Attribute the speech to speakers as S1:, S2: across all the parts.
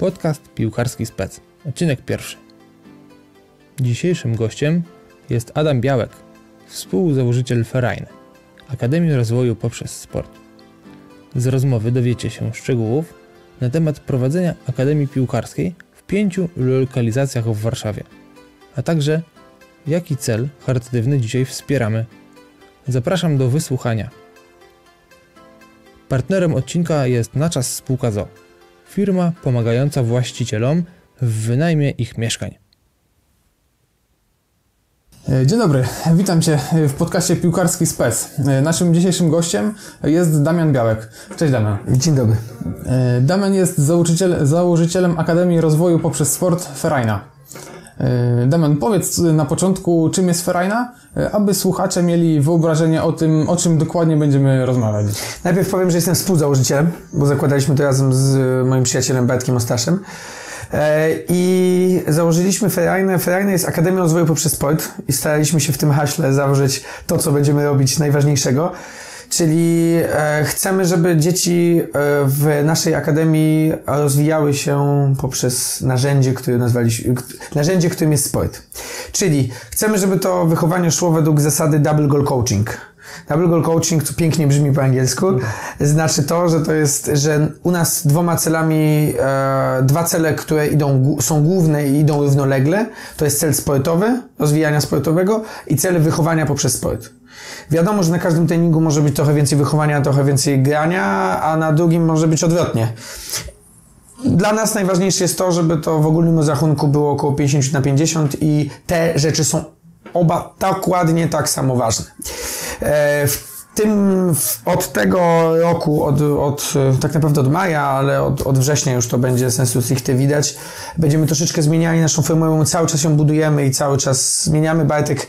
S1: Podcast Piłkarski Spec. Odcinek pierwszy. Dzisiejszym gościem jest Adam Białek, współzałożyciel Ferajny, Akademii Rozwoju poprzez Sport. Z rozmowy dowiecie się szczegółów na temat prowadzenia Akademii Piłkarskiej w pięciu lokalizacjach w Warszawie, a także jaki cel charytatywny dzisiaj wspieramy. Zapraszam do wysłuchania. Partnerem odcinka jest Na Czas Spółka ZO, firma pomagająca właścicielom w wynajmie ich mieszkań.
S2: E, Dzień dobry, witam Cię w podcaście Piłkarski Spec. E, Naszym dzisiejszym gościem jest Damian Białek. Cześć Damian.
S3: Dzień dobry.
S2: E, Damian jest założyciel, założycielem Akademii Rozwoju poprzez Sport Ferajna. E, Damian, powiedz na początku, czym jest Ferajna, e, aby słuchacze mieli wyobrażenie o tym, o czym dokładnie będziemy rozmawiać.
S3: Najpierw powiem, że jestem współzałożycielem, bo zakładaliśmy to razem z moim przyjacielem Bartkiem Ostaszem. E, I założyliśmy Ferajnę. Ferajna jest Akademią Rozwoju poprzez Sport i staraliśmy się w tym haśle założyć to, co będziemy robić najważniejszego. Czyli e, chcemy, żeby dzieci e, w naszej akademii rozwijały się poprzez narzędzie, które nazwaliśmy, narzędzie, którym jest sport. Czyli chcemy, żeby to wychowanie szło według zasady double goal coaching. Double goal coaching, co pięknie brzmi po angielsku, znaczy to, że to jest, że u nas dwoma celami, e, dwa cele, które idą, są główne i idą równolegle, to jest cel sportowy, rozwijania sportowego i cel wychowania poprzez sport. Wiadomo, że na każdym treningu może być trochę więcej wychowania, trochę więcej grania, a na drugim może być odwrotnie. Dla nas najważniejsze jest to, żeby to w ogólnym rozrachunku było około 50 na 50 i te rzeczy są oba dokładnie tak samo ważne. E, W tym, od tego roku, od, od, tak naprawdę od maja, ale od, od września już to będzie sensu stricte widać, będziemy troszeczkę zmieniali naszą formułę, cały czas ją budujemy i cały czas zmieniamy. Bartek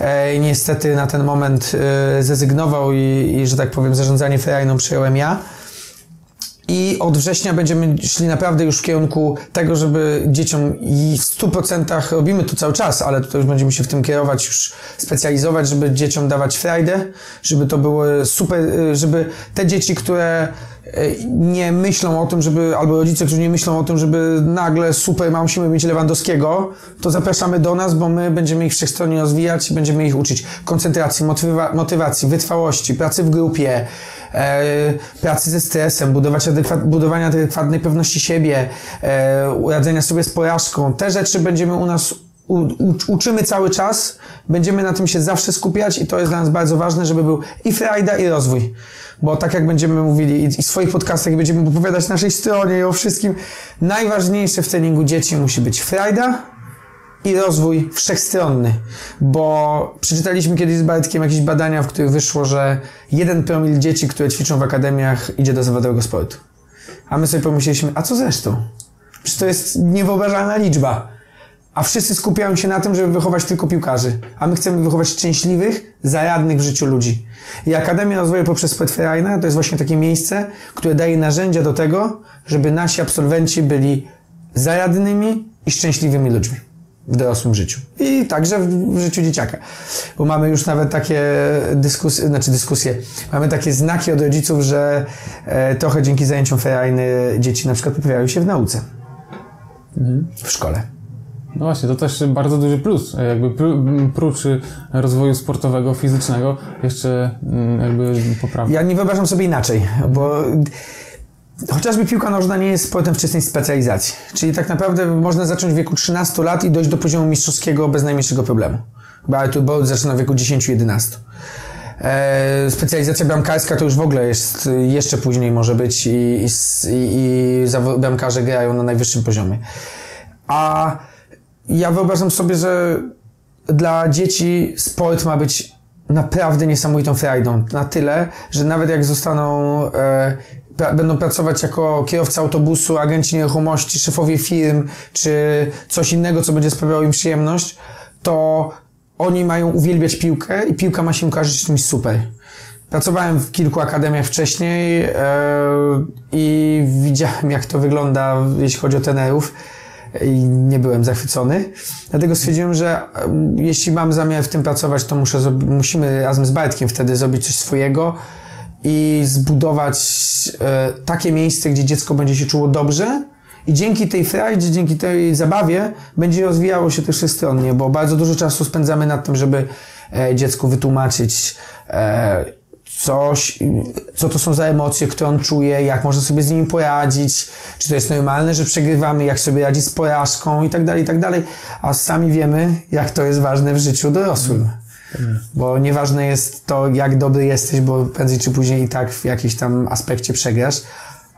S3: e, niestety na ten moment e, zrezygnował i, i, że tak powiem, zarządzanie ferajną przejąłem ja. I od września będziemy szli naprawdę już w kierunku tego, żeby dzieciom i w 100% robimy to cały czas, ale tutaj już będziemy się w tym kierować, już specjalizować, żeby dzieciom dawać frajdę, żeby to było super, y, żeby te dzieci, które nie myślą o tym, żeby, albo rodzice, którzy nie myślą o tym, żeby nagle super, ma, musimy mieć Lewandowskiego, to zapraszamy do nas, bo my będziemy ich wszechstronnie rozwijać i będziemy ich uczyć koncentracji, motywa- motywacji, wytrwałości, pracy w grupie, e, pracy ze stresem, budować adekwat, budowania adekwatnej pewności siebie, e, radzenia sobie z porażką. Te rzeczy będziemy u nas u, u, uczymy cały czas, będziemy na tym się zawsze skupiać i to jest dla nas bardzo ważne, żeby był i frajda i rozwój. Bo tak jak będziemy mówili i, i w swoich podcastach i będziemy opowiadać naszej stronie i o wszystkim, najważniejsze w treningu dzieci musi być frajda, i rozwój wszechstronny, bo przeczytaliśmy kiedyś z Bartkiem jakieś badania, w których wyszło, że jeden promil dzieci, które ćwiczą w akademiach, idzie do zawodowego sportu. A my sobie pomyśleliśmy, a co zresztą? Przecież to jest niewyobrażalna liczba. A wszyscy skupiają się na tym, żeby wychować tylko piłkarzy. A my chcemy wychować szczęśliwych, zaradnych w życiu ludzi. I Akademia Rozwoju poprzez Sport Ferajna to jest właśnie takie miejsce, które daje narzędzia do tego, żeby nasi absolwenci byli zaradnymi i szczęśliwymi ludźmi w dorosłym życiu. I także w, w życiu dzieciaka. Bo mamy już nawet takie dyskusje, znaczy dyskusje, mamy takie znaki od rodziców, że e, trochę dzięki zajęciom ferajny dzieci na przykład poprawiają się w nauce. W szkole.
S2: No właśnie, to też bardzo duży plus. Jakby pró- prócz rozwoju sportowego, fizycznego, jeszcze mm, jakby poprawy.
S3: Ja nie wyobrażam sobie inaczej, bo chociażby piłka nożna nie jest sportem wczesnej specjalizacji. Czyli tak naprawdę można zacząć w wieku 13 lat i dojść do poziomu mistrzowskiego bez najmniejszego problemu. Bo Artur Bolt zaczyna w wieku 10-11. E, specjalizacja bramkarska to już w ogóle jest, jeszcze później może być i, i, i, i bramkarze grają na najwyższym poziomie. A ja wyobrażam sobie, że dla dzieci sport ma być naprawdę niesamowitą frajdą. Na tyle, że nawet jak zostaną, e, pra, będą pracować jako kierowca autobusu, agenci nieruchomości, szefowie firm, czy coś innego, co będzie sprawiało im przyjemność, to oni mają uwielbiać piłkę i piłka ma się kojarzyć czymś super. Pracowałem w kilku akademiach wcześniej e, i widziałem, jak to wygląda, jeśli chodzi o trenerów i nie byłem zachwycony. Dlatego stwierdziłem, że jeśli mam zamiar w tym pracować, to muszę, musimy razem z Bartkiem wtedy zrobić coś swojego i zbudować e, takie miejsce, gdzie dziecko będzie się czuło dobrze I dzięki tej frajdzie, dzięki tej zabawie będzie rozwijało się też wszechstronnie, bo bardzo dużo czasu spędzamy nad tym, żeby e, dziecku wytłumaczyć e, coś, co to są za emocje, które on czuje, jak można sobie z nimi poradzić, czy to jest normalne, że przegrywamy, jak sobie radzić z porażką i tak dalej, i tak dalej. A sami wiemy, jak to jest ważne w życiu dorosłym. Bo nieważne jest to, jak dobry jesteś, bo prędzej czy później i tak w jakimś tam aspekcie przegrasz.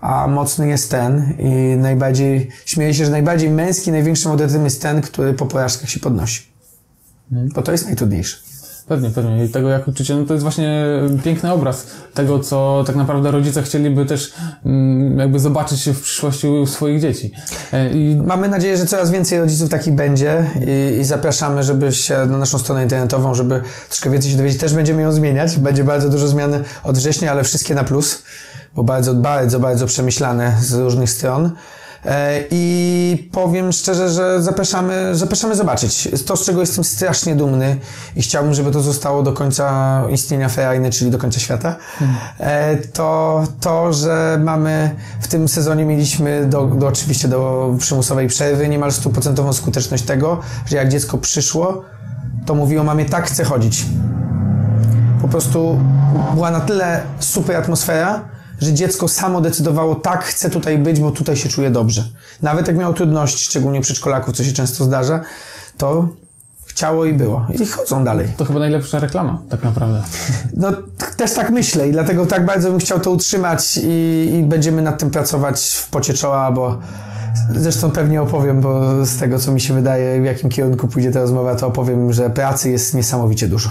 S3: A mocny jest ten i najbardziej, śmieję się, że najbardziej męski, największym audytem jest ten, który po porażkach się podnosi. Bo to jest najtrudniejsze.
S2: Pewnie, pewnie. I tego jak uczycie, no to jest właśnie piękny obraz tego, co tak naprawdę rodzice chcieliby też mm, jakby zobaczyć w przyszłości u swoich dzieci. E, I
S3: Mamy nadzieję, że coraz więcej rodziców takich będzie i, i zapraszamy, żeby się na naszą stronę internetową, żeby troszkę więcej się dowiedzieć. Też będziemy ją zmieniać. Będzie bardzo dużo zmian od września, ale wszystkie na plus, bo bardzo, bardzo, bardzo przemyślane z różnych stron. E, I powiem szczerze, że zapraszamy, zapraszamy zobaczyć. To, z czego jestem strasznie dumny i chciałbym, żeby to zostało do końca istnienia Ferajny, czyli do końca świata, e, to to, że mamy w tym sezonie mieliśmy do, do oczywiście do przymusowej przerwy niemal stuprocentową skuteczność tego, że jak dziecko przyszło, to mówiło mamie tak chcę chodzić. Po prostu była na tyle super atmosfera, że dziecko samo decydowało, tak, chcę tutaj być, bo tutaj się czuję dobrze. Nawet jak miało trudności, szczególnie przedszkolaków, co się często zdarza, to chciało i było. I chodzą dalej.
S2: to chyba najlepsza reklama, tak naprawdę.
S3: No, też tak myślę i dlatego tak bardzo bym chciał to utrzymać i, i będziemy nad tym pracować w pocie czoła, bo zresztą pewnie opowiem, bo z tego, co mi się wydaje, w jakim kierunku pójdzie ta rozmowa, to opowiem, że pracy jest niesamowicie dużo.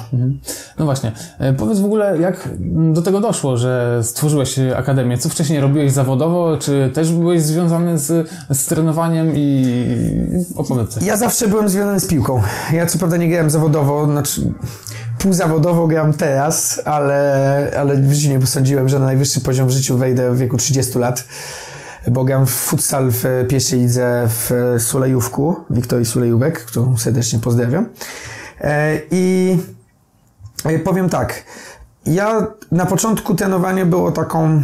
S2: No właśnie. E, Powiedz w ogóle, jak do tego doszło, że stworzyłeś akademię? Co wcześniej robiłeś zawodowo? Czy też byłeś związany z, z trenowaniem i opowiedz.
S3: Ja zawsze byłem związany z piłką. Ja co prawda nie grałem zawodowo, znaczy półzawodowo gram teraz, ale, ale w życiu nie posądziłem, że na najwyższy poziom w życiu wejdę w wieku 30 lat, bo gram w futsal w pierwszej lidze w Sulejówku, Wiktorii Sulejówek, którą serdecznie pozdrawiam. E, I e, powiem tak, ja na początku trenowanie było taką e,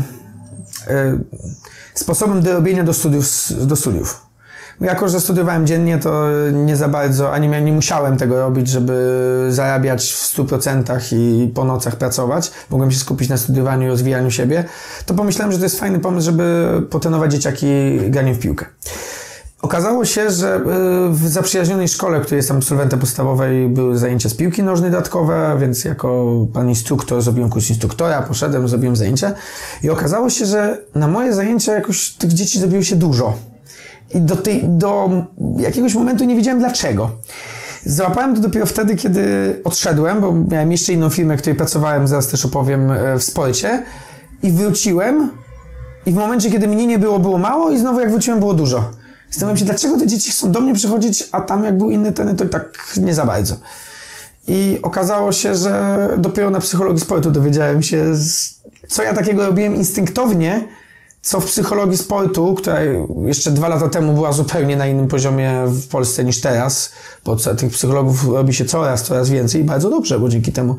S3: sposobem do robienia do studiów, do studiów. Jako, że studiowałem dziennie, to nie za bardzo, ani nie musiałem tego robić, żeby zarabiać w 100% i po nocach pracować. Mogłem się skupić na studiowaniu i rozwijaniu siebie. To pomyślałem, że to jest fajny pomysł, żeby potrenować dzieciaki graniem w piłkę. Okazało się, że y, w zaprzyjaźnionej szkole, której jestem absolwentem podstawowej, były zajęcia z piłki nożnej dodatkowe, więc jako pan instruktor zrobiłem kurs instruktora, poszedłem, zrobiłem zajęcia i okazało się, że na moje zajęcia jakoś tych dzieci zrobiło się dużo. I do, tej, do jakiegoś momentu nie wiedziałem dlaczego. Załapałem to dopiero wtedy, kiedy odszedłem, bo miałem jeszcze inną firmę, w której pracowałem, zaraz też opowiem, e, w sporcie. I wróciłem i w momencie, kiedy mnie nie było, było mało i znowu jak wróciłem, było dużo. Zastanawiam się, dlaczego te dzieci chcą do mnie przychodzić, a tam jak był inny ten, to tak nie za bardzo. I okazało się, że dopiero na psychologii sportu dowiedziałem się, co ja takiego robiłem instynktownie, co w psychologii sportu, która jeszcze dwa lata temu była zupełnie na innym poziomie w Polsce niż teraz, bo tych psychologów robi się coraz, coraz więcej i bardzo dobrze, bo dzięki temu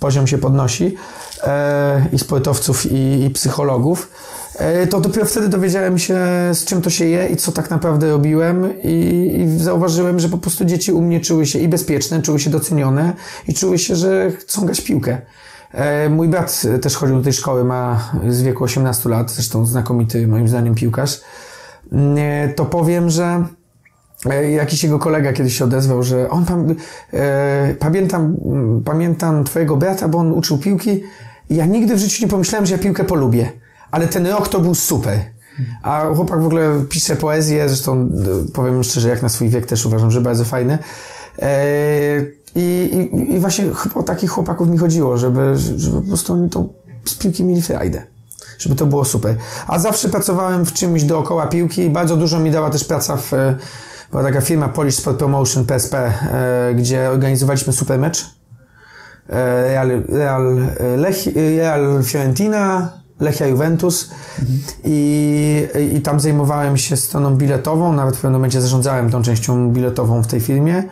S3: poziom się podnosi e, i sportowców, i, i psychologów. E, to dopiero wtedy dowiedziałem się, z czym to się je i co tak naprawdę robiłem i, i zauważyłem, że po prostu dzieci u mnie czuły się i bezpieczne, czuły się docenione i czuły się, że chcą grać piłkę. E, Mój brat też chodził do tej szkoły, ma z wieku 18 lat, zresztą znakomity moim zdaniem piłkarz. E, To powiem, że e, jakiś jego kolega kiedyś się odezwał, że on pam, e, pamiętam, mm, pamiętam twojego brata, bo on uczył piłki ja nigdy w życiu nie pomyślałem, że ja piłkę polubię. Ale ten rok to był super. A chłopak w ogóle pisze poezję, zresztą e, powiem szczerze, jak na swój wiek też uważam, że bardzo fajny. E, I, i, I właśnie o takich chłopaków mi chodziło, żeby, żeby po prostu oni to z piłki mieli frajdę. Żeby to było super. A zawsze pracowałem w czymś dookoła piłki i bardzo dużo mi dała też praca w... Była taka firma Polish Sport Promotion, PSP, e, gdzie organizowaliśmy super mecz. E, Real, Real, e, Lech, Real Fiorentina, Lechia Juventus I, i tam zajmowałem się stroną biletową, nawet w pewnym momencie zarządzałem tą częścią biletową w tej firmie.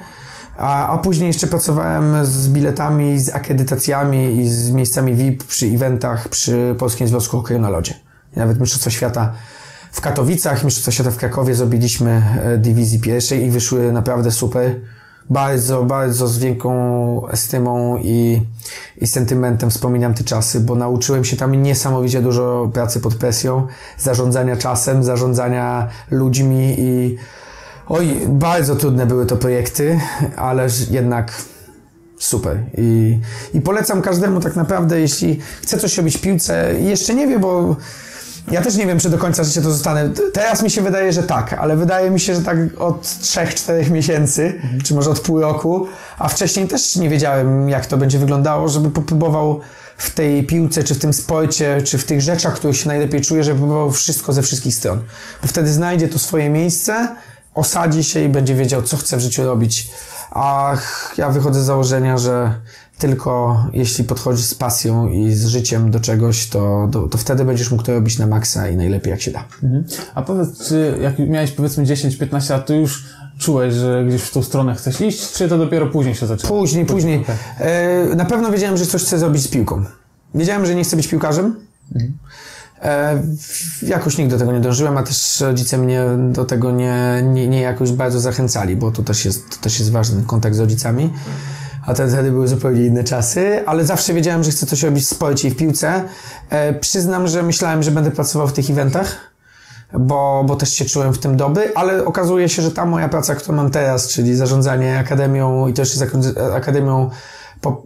S3: A, a później jeszcze pracowałem z biletami, z akredytacjami i z miejscami VIP przy eventach przy Polskim Związku Hokeju na Lodzie. I nawet Mistrzostwa Świata w Katowicach, Mistrzostwa Świata w Krakowie zrobiliśmy e, dywizji pierwszej i wyszły naprawdę super. Bardzo, bardzo z wielką estymą i, i sentymentem wspominam te czasy, bo nauczyłem się tam niesamowicie dużo pracy pod presją, zarządzania czasem, zarządzania ludźmi i oj, bardzo trudne były to projekty, ale jednak super. I, I polecam każdemu tak naprawdę, jeśli chce coś robić w piłce, jeszcze nie wie, bo ja też nie wiem, czy do końca życia to zostanę. Teraz mi się wydaje, że tak, ale wydaje mi się, że tak od 3-4 miesięcy, mhm. czy może od pół roku, a wcześniej też nie wiedziałem, jak to będzie wyglądało, żeby popróbował w tej piłce, czy w tym sporcie, czy w tych rzeczach, których się najlepiej czuje, żeby próbował wszystko ze wszystkich stron. Bo wtedy znajdzie to swoje miejsce, osadzi się i będzie wiedział, co chce w życiu robić. A ja wychodzę z założenia, że tylko jeśli podchodzisz z pasją i z życiem do czegoś, to, to, to, wtedy będziesz mógł to robić na maksa i najlepiej jak się da. Mhm.
S2: A powiedz, czy jak miałeś powiedzmy 10-15 lat, to już czułeś, że gdzieś w tą stronę chcesz iść, czy to dopiero później się zaczęło?
S3: Później, później. Okay. E, na pewno wiedziałem, że coś chcę zrobić z piłką. Wiedziałem, że nie chcę być piłkarzem. Mhm. E, jakoś nigdy do tego nie dążyłem, a też rodzice mnie do tego nie, nie, nie jakoś bardzo zachęcali, bo to też jest, to też jest ważny kontakt z rodzicami a te wtedy były zupełnie inne czasy, ale zawsze wiedziałem, że chcę coś robić w sporcie i w piłce. E, przyznam, że myślałem, że będę pracował w tych eventach, bo, bo też się czułem w tym doby, ale okazuje się, że ta moja praca, którą mam teraz, czyli zarządzanie akademią i też akademią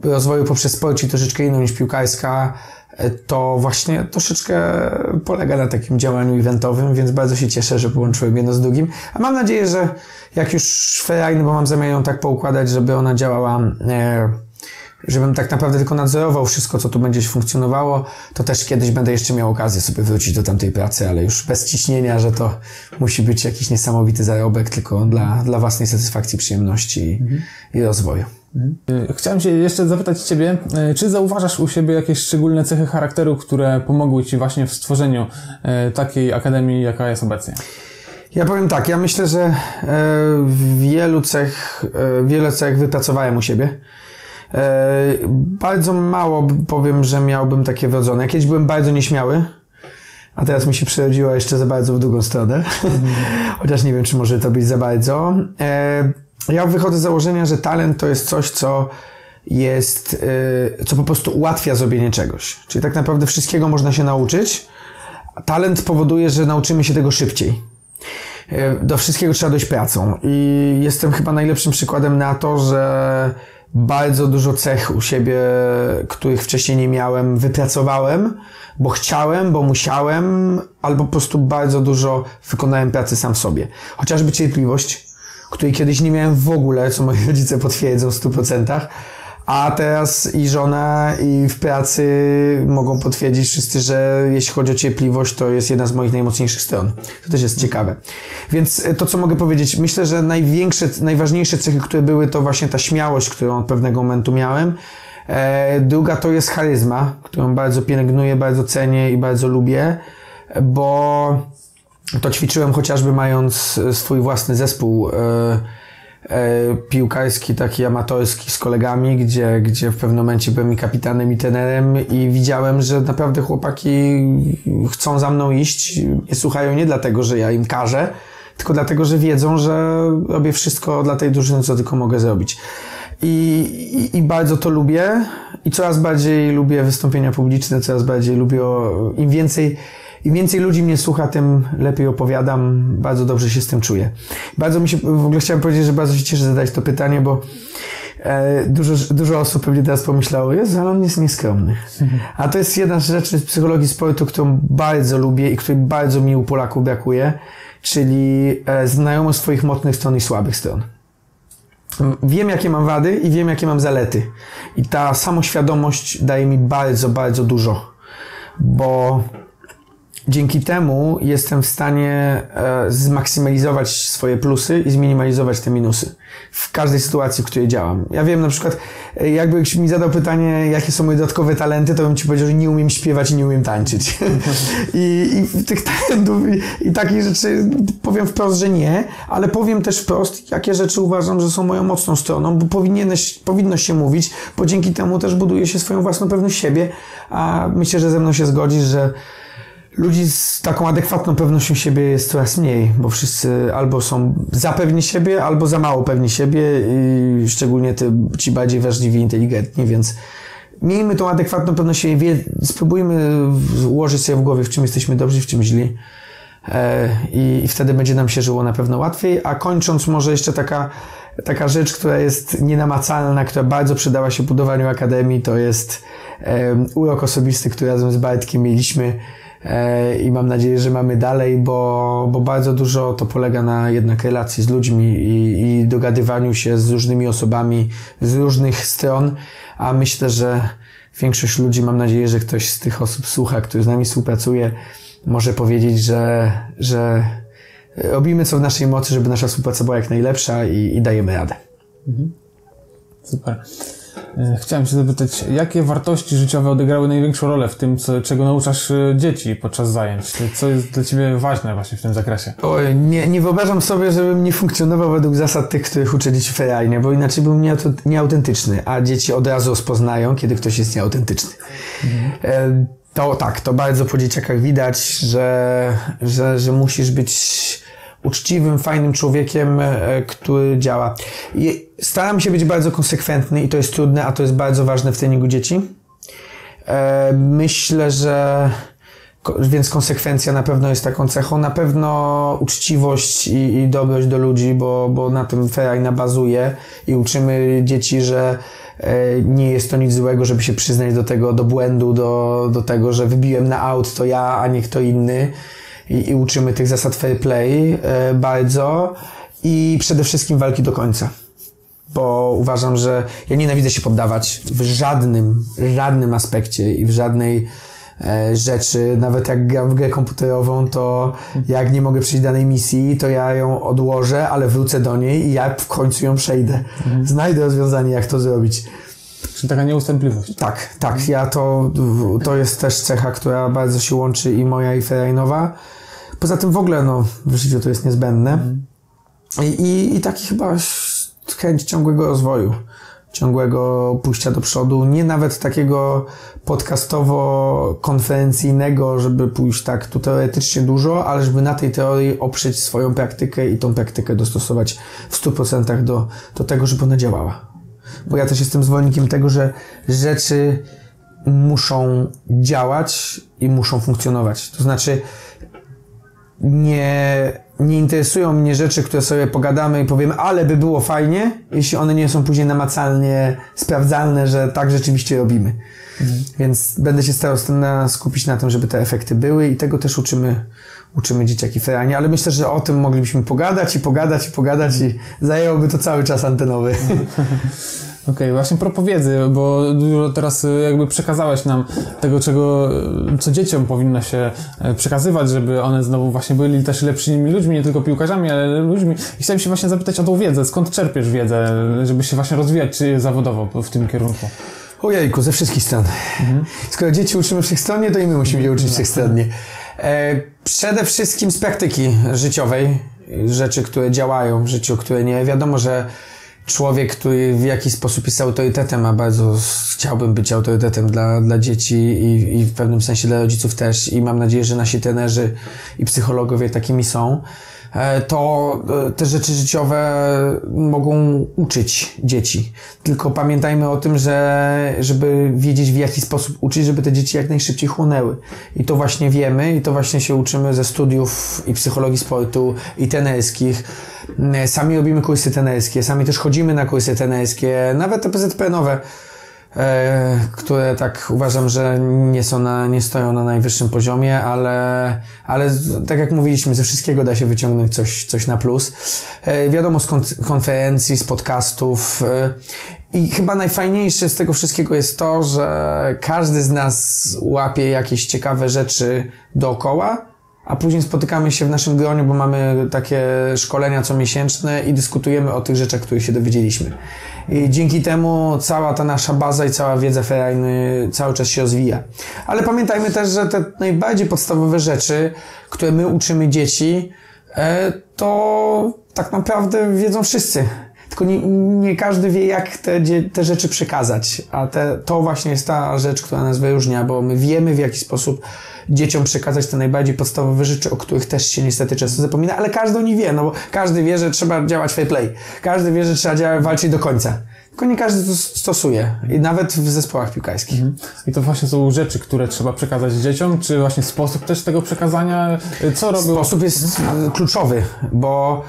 S3: rozwoju poprzez sport, troszeczkę inną niż piłkarska, to właśnie troszeczkę polega na takim działaniu eventowym, więc bardzo się cieszę, że połączyłem jedno z drugim. A mam nadzieję, że jak już Ferrari, bo mam zamiar ją tak poukładać, żeby ona działała, e, żebym tak naprawdę tylko nadzorował wszystko, co tu będzie funkcjonowało, to też kiedyś będę jeszcze miał okazję sobie wrócić do tamtej pracy, ale już bez ciśnienia, że to musi być jakiś niesamowity zarobek, tylko dla, dla własnej satysfakcji, przyjemności mhm. i rozwoju.
S2: Mhm. Chciałem się jeszcze zapytać Ciebie, e, czy zauważasz u siebie jakieś szczególne cechy charakteru, które pomogły Ci właśnie w stworzeniu e, takiej akademii, jaka jest obecnie?
S3: Ja powiem tak, ja myślę, że e, wielu cech, wiele cech wypracowałem u siebie. Bardzo mało powiem, że miałbym takie wrodzone. Kiedyś byłem bardzo nieśmiały, a teraz mi się przerodziła jeszcze za bardzo w drugą stronę. Chociaż nie wiem, czy może to być za bardzo. Ja wychodzę z założenia, że talent to jest coś, co jest, yy, co po prostu ułatwia zrobienie czegoś. Czyli tak naprawdę wszystkiego można się nauczyć. Talent powoduje, że nauczymy się tego szybciej. Do wszystkiego trzeba dojść pracą. I jestem chyba najlepszym przykładem na to, że bardzo dużo cech u siebie, których wcześniej nie miałem, wypracowałem, bo chciałem, bo musiałem, albo po prostu bardzo dużo wykonałem pracy sam sobie. Chociażby cierpliwość, której kiedyś nie miałem w ogóle, co moi rodzice potwierdzą w 100%. A teraz i żona, i w pracy mogą potwierdzić wszyscy, że jeśli chodzi o cierpliwość, to jest jedna z moich najmocniejszych stron. To też jest ciekawe. Więc e, to, co mogę powiedzieć, myślę, że największe, najważniejsze cechy, które były, to właśnie ta śmiałość, którą od pewnego momentu miałem. E, druga to jest charyzma, którą bardzo pielęgnuję, bardzo cenię i bardzo lubię, bo to ćwiczyłem chociażby mając swój własny zespół e, piłkarski, taki amatorski z kolegami, gdzie, gdzie w pewnym momencie byłem i kapitanem, i trenerem i widziałem, że naprawdę chłopaki chcą za mną iść, nie słuchają nie dlatego, że ja im każę, tylko dlatego, że wiedzą, że robię wszystko dla tej drużyny, co tylko mogę zrobić. I, i, I, bardzo to lubię i coraz bardziej lubię wystąpienia publiczne, coraz bardziej lubię, im więcej im więcej ludzi mnie słucha, tym lepiej opowiadam. Bardzo dobrze się z tym czuję. Bardzo mi się, w ogóle chciałem powiedzieć, że bardzo się cieszę zadać to pytanie, bo e, dużo, dużo osób pewnie teraz pomyślało, jest, ale on jest nieskromny. A to jest jedna z rzeczy z psychologii sportu, którą bardzo lubię i której bardzo mi u Polaków brakuje, czyli e, znajomość swoich mocnych stron i słabych stron. Wiem, jakie mam wady i wiem, jakie mam zalety. I ta samoświadomość daje mi bardzo, bardzo dużo. Bo Dzięki temu jestem w stanie e, zmaksymalizować swoje plusy i zminimalizować te minusy w każdej sytuacji, w której działam. Ja wiem na przykład, e, jakbyś mi zadał pytanie, jakie są moje dodatkowe talenty, to bym ci powiedział, że nie umiem śpiewać i nie umiem tańczyć. I, I tych talentów i, i takich rzeczy powiem wprost, że nie, ale powiem też wprost, jakie rzeczy uważam, że są moją mocną stroną, bo powinieneś, powinno się mówić, bo dzięki temu też buduje się swoją własną pewność siebie, a myślę, że ze mną się zgodzisz, że ludzi z taką adekwatną pewnością siebie jest coraz mniej, bo wszyscy albo są za pewni siebie, albo za mało pewni siebie i szczególnie te, ci bardziej wrażliwi, inteligentni, więc miejmy tą adekwatną pewność siebie, spróbujmy ułożyć sobie w głowie, w czym jesteśmy dobrzy, w czym źli e, i, wtedy będzie nam się żyło na pewno łatwiej, a kończąc może jeszcze taka taka rzecz, która jest nienamacalna, która bardzo przydała się budowaniu Akademii, to jest urok osobisty, który razem z Bartkiem mieliśmy i mam nadzieję, że mamy dalej, bo, bo bardzo dużo to polega na jednak relacji z ludźmi i, i dogadywaniu się z różnymi osobami z różnych stron, a myślę, że większość ludzi, mam nadzieję, że ktoś z tych osób słucha, który z nami współpracuje, może powiedzieć, że, że robimy co w naszej mocy, żeby nasza współpraca była jak najlepsza i, i dajemy radę. Mhm.
S2: Super. E, chciałem się zapytać, jakie wartości życiowe odegrały największą rolę w tym, co, czego nauczasz e, dzieci podczas zajęć? Co jest dla Ciebie ważne właśnie w tym zakresie?
S3: Oj, nie, nie wyobrażam sobie, żebym nie funkcjonował według zasad tych, których uczę dzieci ferajnie, bo inaczej bym nieautentyczny, a dzieci od razu rozpoznają, kiedy ktoś jest nieautentyczny. Mhm. To tak, to bardzo po dzieciakach widać, że, że, że musisz być uczciwym, fajnym człowiekiem, e, który działa. I staram się być bardzo konsekwentny i to jest trudne, a to jest bardzo ważne w treningu dzieci. E, myślę, że więc konsekwencja na pewno jest taką cechą. Na pewno uczciwość i, i do ludzi, bo, bo na tym Ferajna bazuje i uczymy dzieci, że e, nie jest to nic złego, żeby się przyznać do tego, do błędu, do, do tego, że wybiłem na aut to ja, a nie kto inny i, i uczymy tych zasad fair play e, bardzo i przede wszystkim walki do końca. Bo uważam, że ja nienawidzę się poddawać w żadnym, żadnym aspekcie i w żadnej e, rzeczy, nawet jak gram w grę komputerową, to jak nie mogę przejść danej misji, to ja ją odłożę, ale wrócę do niej i ja w końcu ją przejdę. Mhm. Znajdę rozwiązanie, jak to zrobić.
S2: Czyli taka nieustępliwość.
S3: Tak, tak. Ja to, to jest też cecha, która bardzo się łączy i moja, i Ferajnowa. Poza tym w ogóle no, w życiu to jest niezbędne. Mhm. I, i, I taki chyba chęć ciągłego rozwoju, ciągłego pójścia do przodu, nie nawet takiego podcastowo-konferencyjnego, żeby pójść tak tu teoretycznie dużo, ale żeby na tej teorii oprzeć swoją praktykę i tą praktykę dostosować w 100% do, do tego, żeby ona działała. Bo ja też jestem zwolennikiem tego, że rzeczy muszą działać i muszą funkcjonować. To znaczy, nie, nie interesują mnie rzeczy, które sobie pogadamy i powiemy, ale by było fajnie, jeśli one nie są później namacalnie sprawdzalne, że tak rzeczywiście robimy. Mhm. Więc będę się starał skupić na tym, żeby te efekty były i tego też uczymy, uczymy dzieciaki ferajnie, ale myślę, że o tym moglibyśmy pogadać i pogadać i pogadać i zajęłoby to cały czas antenowy.
S2: Okej, okay, właśnie propos wiedzy, bo dużo teraz y, jakby przekazałeś nam tego, czego, y, co dzieciom powinno się e, przekazywać, żeby one znowu właśnie byli też lepszymi ludźmi, nie tylko piłkarzami, ale ludźmi. I chciałem się właśnie zapytać o tą wiedzę. Skąd czerpiesz wiedzę, żeby się właśnie rozwijać zawodowo w tym kierunku?
S3: Ojejku, ze wszystkich stron. Mhm. Skoro dzieci uczymy wszechstronnie, to i my musimy je uczyć wszechstronnie. E, przede wszystkim z praktyki życiowej, rzeczy, które działają w życiu, które nie. Wiadomo, że człowiek, który w jakiś sposób jest autorytetem, a bardzo chciałbym być autorytetem dla, dla dzieci i, i w pewnym sensie dla rodziców też i mam nadzieję, że nasi trenerzy i psychologowie takimi są. E, to e, te rzeczy życiowe mogą uczyć dzieci. Tylko pamiętajmy o tym, że żeby wiedzieć w jaki sposób uczyć, żeby te dzieci jak najszybciej chłonęły. I to właśnie wiemy i to właśnie się uczymy ze studiów i psychologii sportu i tenerskich. Sami robimy kursy tenerskie, sami też chodzimy na kursy tenerskie, nawet te PZP-nowe E, które tak uważam, że nie są na, nie stoją na najwyższym poziomie, ale, ale tak jak mówiliśmy, ze wszystkiego da się wyciągnąć coś, coś na plus. E, wiadomo z konferencji, z podcastów e, i chyba najfajniejsze z tego wszystkiego jest to, że każdy z nas łapie jakieś ciekawe rzeczy dookoła, a później spotykamy się w naszym gronie, bo mamy takie szkolenia comiesięczne i dyskutujemy o tych rzeczach, których się dowiedzieliśmy. I dzięki temu cała ta nasza baza i cała wiedza ferajny cały czas się rozwija. Ale pamiętajmy też, że te najbardziej podstawowe rzeczy, które my uczymy dzieci, e, to tak naprawdę wiedzą wszyscy. Tylko nie, nie każdy wie, jak te, te rzeczy przekazać, a te, to właśnie jest ta rzecz, która nas wyróżnia, bo my wiemy, w jaki sposób dzieciom przekazać te najbardziej podstawowe rzeczy, o których też się niestety często zapomina, ale każdy o nich wie, no bo każdy wie, że trzeba działać fair play. Każdy wie, że trzeba działać, walczyć do końca. Tylko nie każdy to stosuje. I nawet w zespołach piłkarskich.
S2: I to właśnie są rzeczy, które trzeba przekazać dzieciom, czy właśnie sposób też tego przekazania? Y, Co robią?
S3: Sposób jest e, kluczowy, bo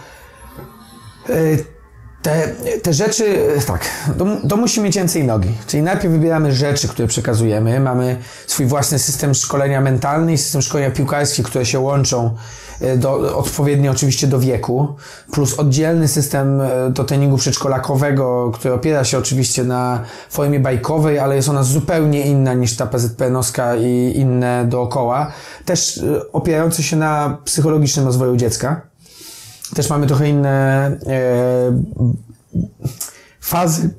S3: e, te, te rzeczy, e, tak, to, to musi mieć ręce i nogi. Czyli najpierw wybieramy rzeczy, które przekazujemy. Mamy swój własny system szkolenia mentalny i system szkolenia piłkarski, które się łączą e, do, odpowiednio oczywiście do wieku, plus oddzielny system e, do treningu przedszkolakowego, który opiera się oczywiście na formie bajkowej, ale jest ona zupełnie inna niż ta PZPN-owska i inne dookoła. Też opierający się na psychologicznym rozwoju dziecka. Też mamy trochę inne e, fazy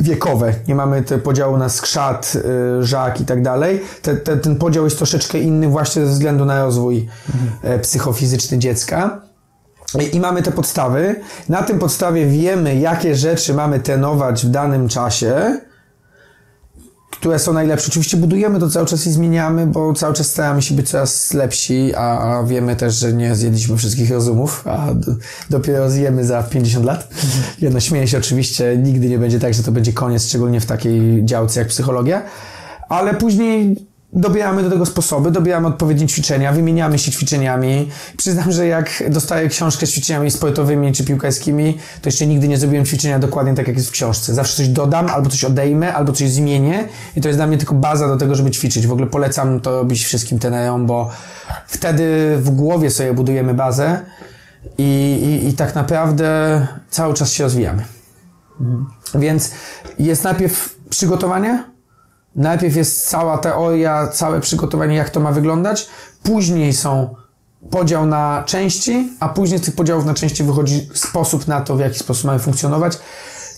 S3: wiekowe. Nie mamy te podziału na skrzat, y, żak i tak dalej. Te, te, ten podział jest troszeczkę inny właśnie ze względu na rozwój e, psychofizyczny dziecka. I- I mamy te podstawy. Na tym podstawie wiemy, jakie rzeczy mamy trenować w danym czasie, które są najlepsze. Oczywiście budujemy to cały czas i zmieniamy, bo cały czas staramy się być coraz lepsi, a, a wiemy też, że nie zjedliśmy wszystkich rozumów, a d- dopiero zjemy za 50 lat. Ja no śmieję się oczywiście, nigdy nie będzie tak, że to będzie koniec, szczególnie w takiej działce jak psychologia, ale później dobieramy do tego sposoby, dobieramy odpowiednie ćwiczenia, wymieniamy się ćwiczeniami. Przyznam, że jak dostaję książkę z ćwiczeniami sportowymi czy piłkarskimi, to jeszcze nigdy nie zrobiłem ćwiczenia dokładnie tak, jak jest w książce. Zawsze coś dodam, albo coś odejmę, albo coś zmienię i to jest dla mnie tylko baza do tego, żeby ćwiczyć. W ogóle polecam to robić wszystkim trenerom, bo wtedy w głowie sobie budujemy bazę i, i, i tak naprawdę cały czas się rozwijamy. Więc jest najpierw przygotowanie, Najpierw jest cała teoria, całe przygotowanie, jak to ma wyglądać. Później są podział na części, a później z tych podziałów na części wychodzi sposób na to, w jaki sposób mamy funkcjonować.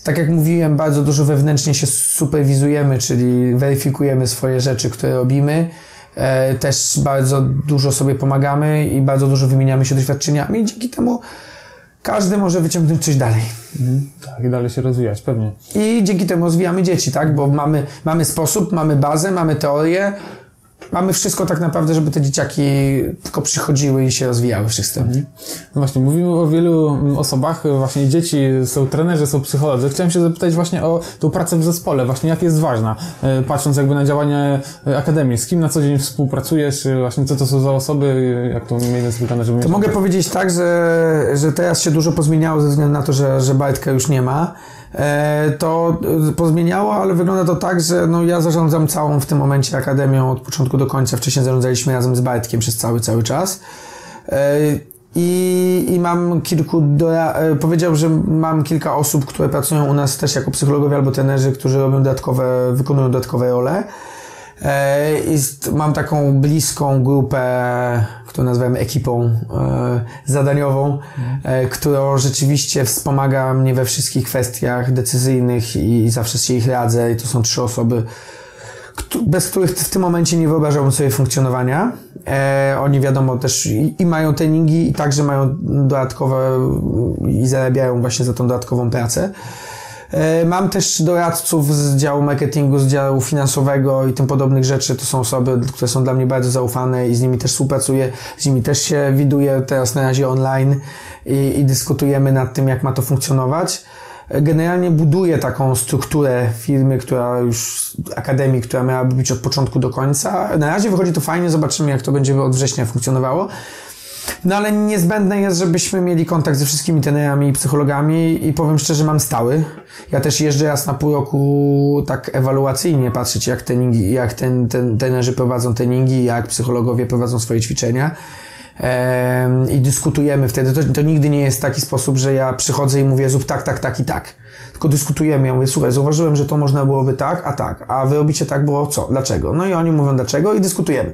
S3: Tak jak mówiłem, bardzo dużo wewnętrznie się superwizujemy, czyli weryfikujemy swoje rzeczy, które robimy. E, też bardzo dużo sobie pomagamy i bardzo dużo wymieniamy się doświadczeniami dzięki temu każdy może wyciągnąć coś dalej.
S2: Tak, i dalej się rozwijać, pewnie.
S3: I dzięki temu rozwijamy dzieci, tak? Bo mamy, mamy sposób, mamy bazę, mamy teorię, mamy wszystko tak naprawdę, żeby te dzieciaki tylko przychodziły i się rozwijały wszyscy.
S2: No właśnie, mówimy o wielu osobach, właśnie dzieci, są trenerzy, są psycholodzy. Chciałem się zapytać właśnie o tą pracę w zespole, właśnie jak jest ważna, y, patrząc jakby na działanie Akademii, z kim na co dzień współpracujesz, y, właśnie co to są za osoby, jak to mniej więcej wygląda, żeby
S3: To mogę powiedzieć tak, że, że teraz się dużo pozmieniało ze względu na to, że, że Bajtka już nie ma. E, to e, pozmieniało, ale wygląda to tak, że no, ja zarządzam całą w tym momencie Akademią od początku do końca. Wcześniej zarządzaliśmy razem z Bajtkiem przez cały, cały czas. E, I, I mam kilku, e, powiedział, że mam kilka osób, które pracują u nas też jako psychologowie albo trenerzy, którzy robią dodatkowe, wykonują dodatkowe role. E, mam taką bliską grupę, którą nazywam ekipą e, zadaniową, e, która rzeczywiście wspomaga mnie we wszystkich kwestiach decyzyjnych i zawsze się ich radzę. I to są trzy osoby, bez których w tym momencie nie wyobrażałbym sobie funkcjonowania. Oni wiadomo też i, i mają treningi i także mają dodatkowe i zarabiają właśnie za tą dodatkową pracę. E, Mam też doradców z działu marketingu, z działu finansowego i tym podobnych rzeczy. To są osoby, które są dla mnie bardzo zaufane i z nimi też współpracuję. Z nimi też się widuję teraz na razie online i, i dyskutujemy nad tym, jak ma to funkcjonować. E, Generalnie buduję taką strukturę firmy, która już, akademii, która miałaby być od początku do końca. Na razie wychodzi to fajnie, zobaczymy, jak to będzie od września funkcjonowało. No ale niezbędne jest, żebyśmy mieli kontakt ze wszystkimi trenerami i psychologami i powiem szczerze, mam stały. Ja też jeżdżę raz na pół roku tak ewaluacyjnie patrzeć, jak, treningi, jak ten, ten, trenerzy prowadzą treningi, jak psychologowie prowadzą swoje ćwiczenia. I dyskutujemy wtedy. To, to nigdy nie jest taki sposób, że ja przychodzę i mówię zrób tak, tak, tak i tak. Tylko dyskutujemy. Ja mówię, słuchaj, zauważyłem, że to można byłoby tak, a tak. A wy robicie tak, bo co? Dlaczego? No i oni mówią dlaczego i dyskutujemy.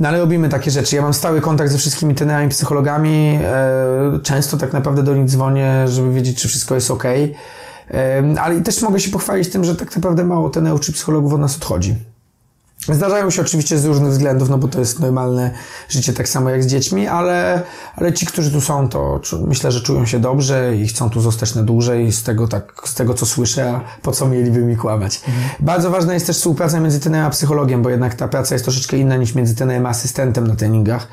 S3: No ale robimy takie rzeczy. Ja mam stały kontakt ze wszystkimi trenerami, psychologami. E, często tak naprawdę do nich dzwonię, żeby wiedzieć, czy wszystko jest ok. E, ale też mogę się pochwalić tym, że tak naprawdę mało trenerów czy psychologów od nas odchodzi. Zdarzają się oczywiście z różnych względów, no bo to jest normalne życie tak samo jak z dziećmi, ale, ale ci, którzy tu są, to myślę, że czują się dobrze i chcą tu zostać na dłużej z tego, tak, z tego co słyszę, a po co mieliby mi kłamać. Mhm. Bardzo ważna jest też współpraca między trenerem a psychologiem, bo jednak ta praca jest troszeczkę inna niż między trenerem a asystentem na treningach.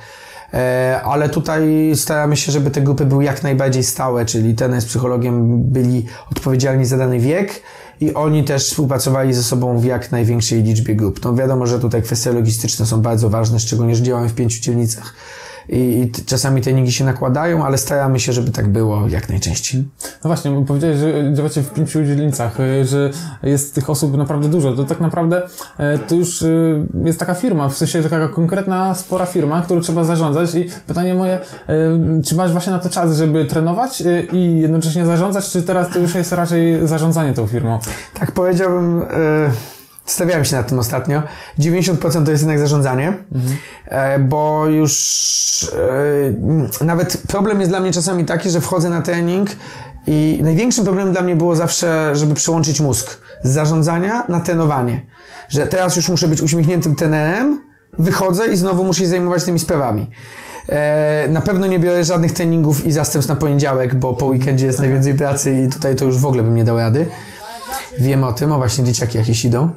S3: E, ale tutaj staramy się, żeby te grupy były jak najbardziej stałe, czyli ten z psychologiem byli odpowiedzialni za dany wiek i oni też współpracowali ze sobą w jak największej liczbie grup. No wiadomo, że tutaj kwestie logistyczne są bardzo ważne, szczególnie, że działamy w pięciu dzielnicach i, i czasami treningi się nakładają, ale staramy się, żeby tak było jak najczęściej.
S2: No właśnie, bo powiedziałeś, że działacie w pięciu dzielnicach, y, że jest tych osób naprawdę dużo. To tak naprawdę e, to już y, jest taka firma, w sensie taka konkretna, spora firma, którą trzeba zarządzać i pytanie moje, e, czy masz właśnie na to czas, żeby trenować e, i jednocześnie zarządzać, czy teraz to już jest raczej zarządzanie tą firmą?
S3: Tak powiedziałbym... Stawiałem się nad tym ostatnio. 90% to jest jednak zarządzanie, mhm. bo już e, nawet problem jest dla mnie czasami taki, że wchodzę na trening i największym problemem dla mnie było zawsze, żeby przełączyć mózg z zarządzania na trenowanie. Że teraz już muszę być uśmiechniętym trenerem, wychodzę i znowu muszę się zajmować tymi sprawami. E, na pewno nie biorę żadnych treningów i zastępstw na poniedziałek, bo po weekendzie jest najwięcej pracy i tutaj to już w ogóle bym nie dał rady. Wiem o tym, o właśnie dzieciaki jakieś idą.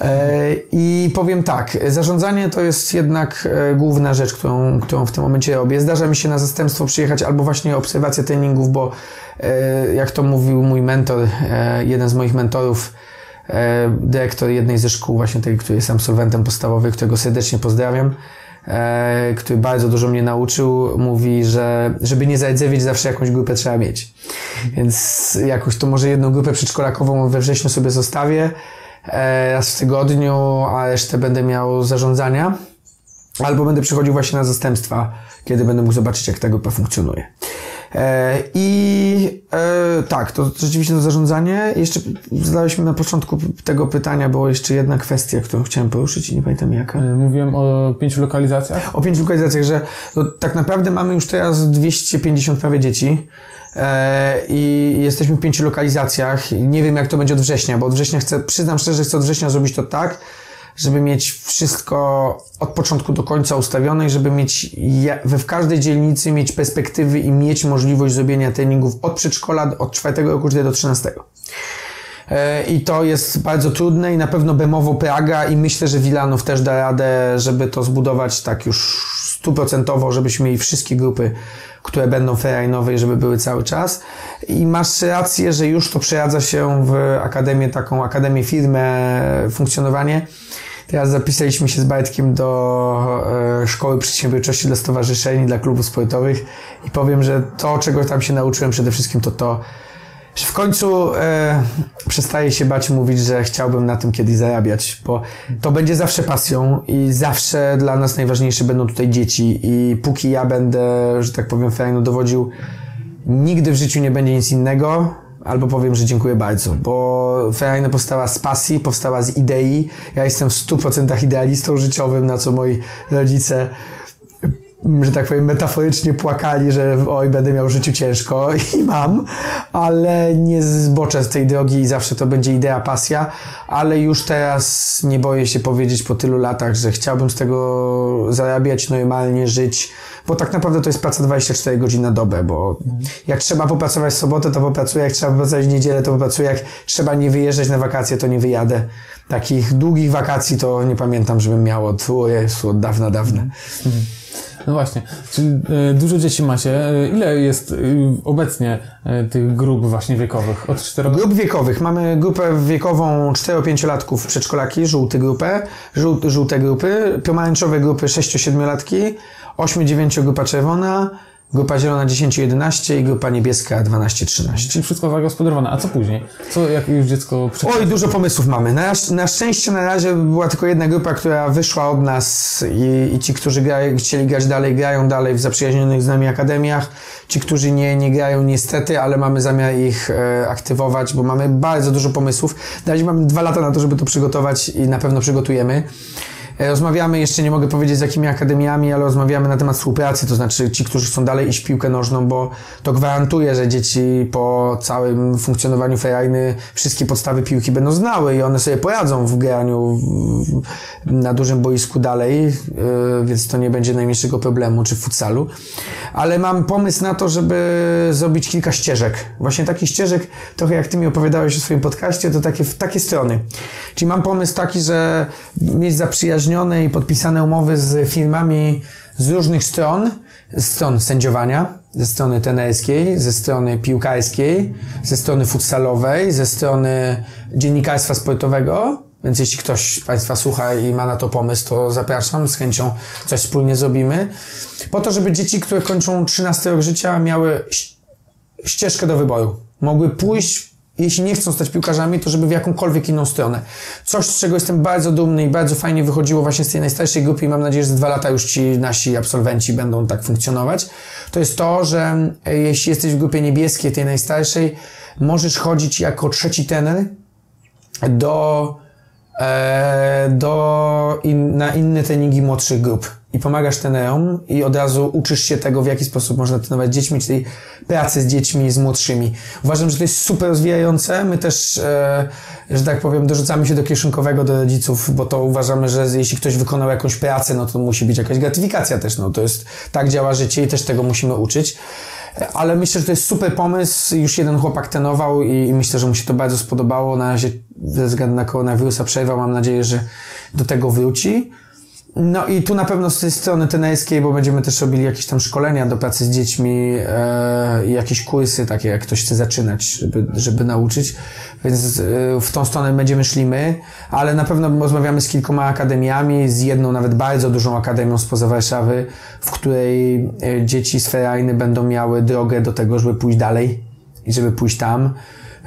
S3: E, I powiem tak, zarządzanie to jest jednak e, główna rzecz, którą, którą w tym momencie robię. Zdarza mi się na zastępstwo przyjechać albo właśnie obserwację treningów, bo e, jak to mówił mój mentor, jeden z moich mentorów, dyrektor jednej ze szkół, właśnie tej, który jest absolwentem podstawowy, którego serdecznie pozdrawiam, który bardzo dużo mnie nauczył, mówi, że żeby nie zardzewieć, zawsze jakąś grupę trzeba mieć. Więc jakoś to może jedną grupę przedszkolakową we wrześniu sobie zostawię e, raz w tygodniu, a resztę będę miał zarządzania. Albo będę przychodził właśnie na zastępstwa, kiedy będę mógł zobaczyć, jak ta grupa funkcjonuje. E, I e, tak, to rzeczywiście to zarządzanie. Jeszcze zadaliśmy na początku tego pytania, była jeszcze jedna kwestia, którą chciałem poruszyć i nie pamiętam jaka.
S2: E, mówiłem o pięciu lokalizacjach.
S3: O pięciu lokalizacjach, że tak naprawdę mamy już teraz 250 prawie dzieci. I jesteśmy w pięciu lokalizacjach. Nie wiem, jak to będzie od września, bo od września chcę, przyznam szczerze, chcę od września zrobić to tak, żeby mieć wszystko od początku do końca ustawione i żeby mieć we w każdej dzielnicy mieć perspektywy i mieć możliwość zrobienia treningów od przedszkola od czwartego roku do 13. E, I to jest bardzo trudne i na pewno Bemowo Praga i myślę, że Wilanów też da radę, żeby to zbudować tak już stuprocentowo, żebyśmy mieli wszystkie grupy, które będą ferajnowe i żeby były cały czas. I masz rację, że już to przeradza się w akademię, taką akademię firmę, funkcjonowanie. Teraz zapisaliśmy się z Bajtkiem do e, Szkoły Przedsiębiorczości dla stowarzyszeń, dla klubów sportowych i powiem, że to, czego tam się nauczyłem przede wszystkim, to to, że w końcu e, przestaję się bać mówić, że chciałbym na tym kiedyś zarabiać, bo to będzie zawsze pasją i zawsze dla nas najważniejsze będą tutaj dzieci i póki ja będę, że tak powiem, fajnie dowodził, nigdy w życiu nie będzie nic innego, albo powiem, że dziękuję bardzo, bo Ferrari powstała z pasji, powstała z idei. Ja jestem w 100% idealistą życiowym, na co moi rodzice że tak powiem, metaforycznie płakali, że oj, będę miał w życiu ciężko i mam, ale nie zboczę z tej drogi i zawsze to będzie idea, pasja, ale już teraz nie boję się powiedzieć po tylu latach, że chciałbym z tego zarabiać normalnie, żyć, bo tak naprawdę to jest praca 24 godziny na dobę, bo jak trzeba popracować w sobotę, to popracuję, jak trzeba popracować w niedzielę, to popracuję, jak trzeba nie wyjeżdżać na wakacje, to nie wyjadę. Takich długich wakacji to nie pamiętam, żebym miał od, o Jezu, od dawna, dawna. Mhm.
S2: No właśnie, czyli e, dużo dzieci macie. E, ile jest e, obecnie tych grup właśnie wiekowych? Od 4
S3: Grup wiekowych. Mamy grupę wiekową 4-5-latków przedszkolaki, żółte grupę, żółte grupy, pomarańczowe grupy 6-7-latki, 8-9 grupa czerwona, Grupa zielona 10-11 i grupa niebieska 12-13.
S2: Czyli wszystko zagospodarowane. A co później? Co jak już dziecko
S3: Oj, dużo pomysłów mamy. Na, na, szczęście na razie była tylko jedna grupa, która wyszła od nas i, i ci, którzy grają, chcieli grać dalej, grają dalej w zaprzyjaźnionych z nami akademiach. Ci, którzy nie, nie grają niestety, ale mamy zamiar ich e, aktywować, bo mamy bardzo dużo pomysłów. Daliśmy mamy dwa lata na to, żeby to przygotować i na pewno przygotujemy. E, Rozmawiamy, jeszcze nie mogę powiedzieć z jakimi akademiami, ale rozmawiamy na temat współpracy, to znaczy ci, którzy chcą dalej iść w piłkę nożną, bo to gwarantuje, że dzieci po całym funkcjonowaniu ferajny wszystkie podstawy piłki będą znały i one sobie poradzą w graniu na dużym boisku dalej, e, więc to nie będzie najmniejszego problemu, czy w futsalu. Ale mam pomysł na to, żeby zrobić kilka ścieżek. Właśnie takich ścieżek, trochę jak ty mi opowiadałeś o swoim podcaście, to takie, takie strony. Czyli mam pomysł taki, że mieć zaprzyjaźnione i podpisane umowy z firmami z różnych stron, stron sędziowania, ze strony tenerskiej, ze strony piłkarskiej, ze strony futsalowej, ze strony dziennikarstwa sportowego. Więc jeśli ktoś z Państwa słucha i ma na to pomysł, to zapraszam, z chęcią coś wspólnie zrobimy. Po to, żeby dzieci, które kończą 13 rok życia, miały ścieżkę do wyboru. Mogły pójść, jeśli nie chcą stać piłkarzami, to żeby w jakąkolwiek inną stronę. Coś, z czego jestem bardzo dumny i bardzo fajnie wychodziło właśnie z tej najstarszej grupy i mam nadzieję, że za dwa lata już ci nasi absolwenci będą tak funkcjonować, to jest to, że e, jeśli jesteś w grupie niebieskiej, tej najstarszej, możesz chodzić jako trzeci tener do, do in, na inne treningi młodszych grup i pomagasz trenerom i od razu uczysz się tego, w jaki sposób można trenować z dziećmi, czyli pracy z dziećmi, z młodszymi. Uważam, że to jest super rozwijające. My też, e, że tak powiem, dorzucamy się do kieszonkowego do rodziców, bo to uważamy, że jeśli ktoś wykonał jakąś pracę, no to musi być jakaś gratyfikacja też. No to jest, tak działa życie i też tego musimy uczyć. Ale myślę, że to jest super pomysł. Już jeden chłopak trenował i, i myślę, że mu się to bardzo spodobało. Na razie ze względu na koronawirusa przerwał. Mam nadzieję, że do tego wróci. No i tu na pewno z tej strony tenerskiej, bo będziemy też robili jakieś tam szkolenia do pracy z dziećmi e, i jakieś kursy takie, jak ktoś chce zaczynać, żeby, żeby nauczyć. Więc e, w tą stronę będziemy szli my, ale na pewno rozmawiamy z kilkoma akademiami, z jedną nawet bardzo dużą akademią spoza Warszawy, w której e, dzieci z ferajny będą miały drogę do tego, żeby pójść dalej i żeby pójść tam.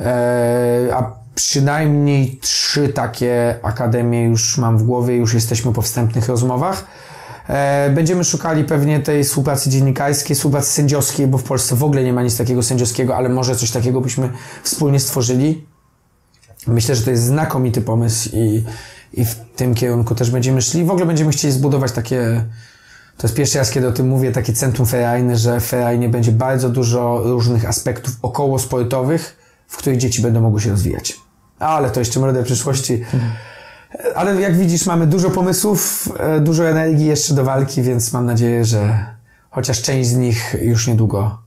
S3: E, a przynajmniej trzy takie akademie już mam w głowie, już jesteśmy po wstępnych rozmowach. E, Będziemy szukali pewnie tej współpracy dziennikarskiej, współpracy sędziowskiej, bo w Polsce w ogóle nie ma nic takiego sędziowskiego, ale może coś takiego byśmy wspólnie stworzyli. Myślę, że to jest znakomity pomysł i, i w tym kierunku też będziemy szli. W ogóle będziemy chcieli zbudować takie, to jest pierwszy raz, kiedy o tym mówię, takie centrum ferajne, że w ferajnie będzie bardzo dużo różnych aspektów około sportowych, w których dzieci będą mogły się rozwijać. Ale to jeszcze młode przyszłości. Ale jak widzisz, mamy dużo pomysłów, e, dużo energii jeszcze do walki, więc mam nadzieję, że chociaż część z nich już niedługo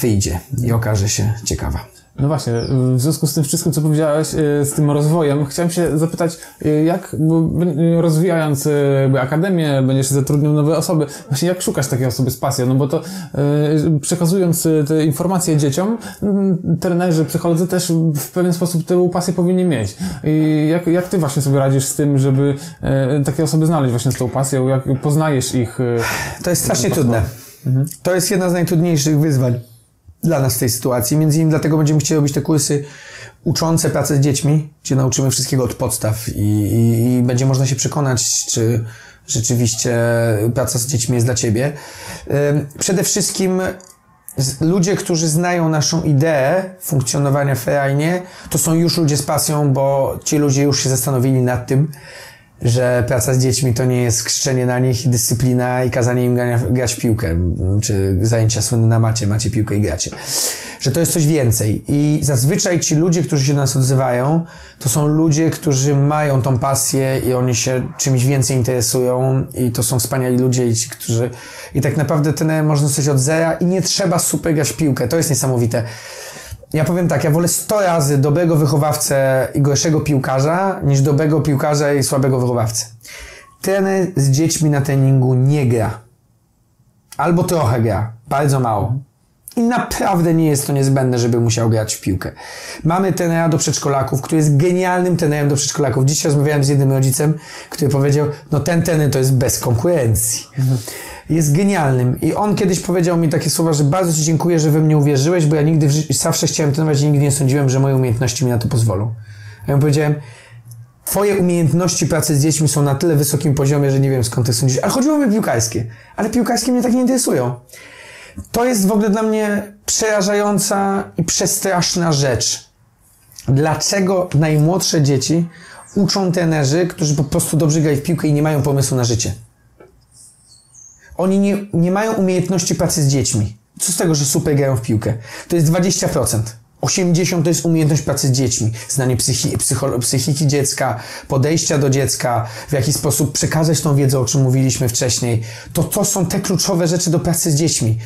S3: wyjdzie i okaże się ciekawa.
S2: No właśnie, w związku z tym wszystkim, co powiedziałeś, y, z tym rozwojem, chciałem się zapytać, y, jak rozwijając jakby akademię, będziesz zatrudniał nowe osoby, właśnie jak szukasz takiej osoby z pasją, no bo to przekazując te informacje dzieciom, trenerzy, psycholodzy też w pewien sposób tę pasję powinni mieć. I jak, jak ty właśnie sobie radzisz z tym, żeby takie osoby znaleźć właśnie z tą pasją, jak poznajesz ich?
S3: To jest strasznie trudne. To jest jedna z najtrudniejszych wyzwań dla nas w tej sytuacji. Między innymi dlatego będziemy chcieli robić te kursy uczące pracę z dziećmi, gdzie nauczymy wszystkiego od podstaw i, i, i będzie można się przekonać, czy rzeczywiście praca z dziećmi jest dla ciebie. Przede wszystkim ludzie, którzy znają naszą ideę funkcjonowania w ferajnie, to są już ludzie z pasją, bo ci ludzie już się zastanowili nad tym, że praca z dziećmi to nie jest krzyczenie na nich dyscyplina i kazanie im grać w piłkę, czy zajęcia słynne na macie, macie piłkę i gracie. Że to jest coś więcej. I zazwyczaj ci ludzie, którzy się do nas odzywają, to są ludzie, którzy mają tą pasję i oni się czymś więcej interesują i to są wspaniali ludzie i ci, którzy... I tak naprawdę ten można coś od zera i nie trzeba super grać w piłkę. To jest niesamowite. Ja powiem tak, ja wolę 100 razy dobrego wychowawcę i gorszego piłkarza, niż dobrego piłkarza i słabego wychowawcę. Trener z dziećmi na treningu nie gra. Albo trochę gra, bardzo mało. I naprawdę nie jest to niezbędne, żeby musiał grać w piłkę. Mamy trenera do przedszkolaków, który jest genialnym trenerem do przedszkolaków. Dzisiaj rozmawiałem z jednym rodzicem, który powiedział, no ten trener to jest bez konkurencji. Jest genialnym. I on kiedyś powiedział mi takie słowa, że bardzo Ci dziękuję, że we mnie uwierzyłeś, bo ja nigdy w życiu, zawsze chciałem trenować i nigdy nie sądziłem, że moje umiejętności mi na to pozwolą. Ja mu powiedziałem, Twoje umiejętności pracy z dziećmi są na tyle wysokim poziomie, że nie wiem skąd ty sądzisz. Ale chodziło mi o piłkarskie. Ale piłkarskie mnie tak nie interesują. To jest w ogóle dla mnie przerażająca i przestraszna rzecz. Dlaczego najmłodsze dzieci uczą trenerzy, którzy po prostu dobrze grają w piłkę i nie mają pomysłu na życie. Oni nie, nie mają umiejętności pracy z dziećmi. Co z tego, że super grają w piłkę? To jest 20%. 80 to jest umiejętność pracy z dziećmi, znanie psychi, psychiki dziecka, podejścia do dziecka, w jaki sposób przekazać tą wiedzę, o czym mówiliśmy wcześniej. To to są te kluczowe rzeczy do pracy z dziećmi.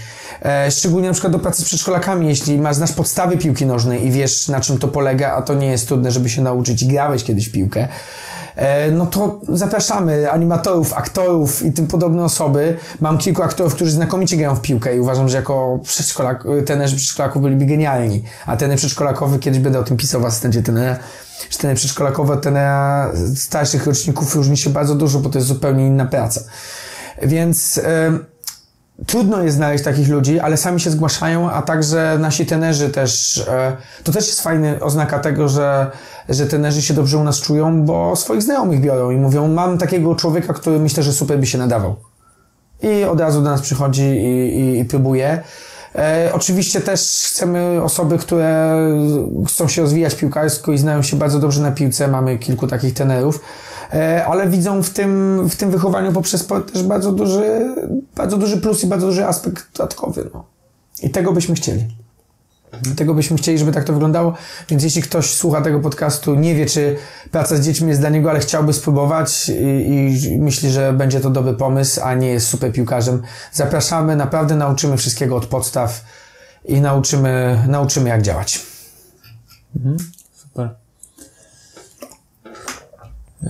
S3: E, szczególnie na przykład do pracy z przedszkolakami, jeśli masz, znasz podstawy piłki nożnej i wiesz na czym to polega, a to nie jest trudne, żeby się nauczyć i grałeś kiedyś piłkę, no to zapraszamy animatorów, aktorów i tym podobne osoby. Mam kilku aktorów, którzy znakomicie grają w piłkę i uważam, że jako przedszkolak, trenerzy przedszkolaków byliby genialni. A trener przedszkolakowy, kiedyś będę o tym pisał w asystencie trenera, że trener przedszkolakowy od starszych roczników różni się bardzo dużo, bo to jest zupełnie inna praca. Więc... Trudno jest znaleźć takich ludzi, ale sami się zgłaszają, a także nasi tenerzy też. E, to też jest fajna oznaka tego, że, że tenerzy się dobrze u nas czują, bo swoich znajomych biorą i mówią, mam takiego człowieka, który myślę, że super by się nadawał. I od razu do nas przychodzi i, i, i próbuje. E, oczywiście też chcemy osoby, które chcą się rozwijać piłkarsko i znają się bardzo dobrze na piłce. Mamy kilku takich tenerów. E, ale widzą w tym, w tym wychowaniu poprzez też bardzo duży, bardzo duży plus i bardzo duży aspekt dodatkowy. No. I tego byśmy chcieli. Tego byśmy chcieli, żeby tak to wyglądało. Więc jeśli ktoś słucha tego podcastu, nie wie, czy praca z dziećmi jest dla niego, ale chciałby spróbować i, i myśli, że będzie to dobry pomysł, a nie jest super piłkarzem, zapraszamy. Naprawdę nauczymy wszystkiego od podstaw i nauczymy, nauczymy jak działać.
S2: Mhm, super.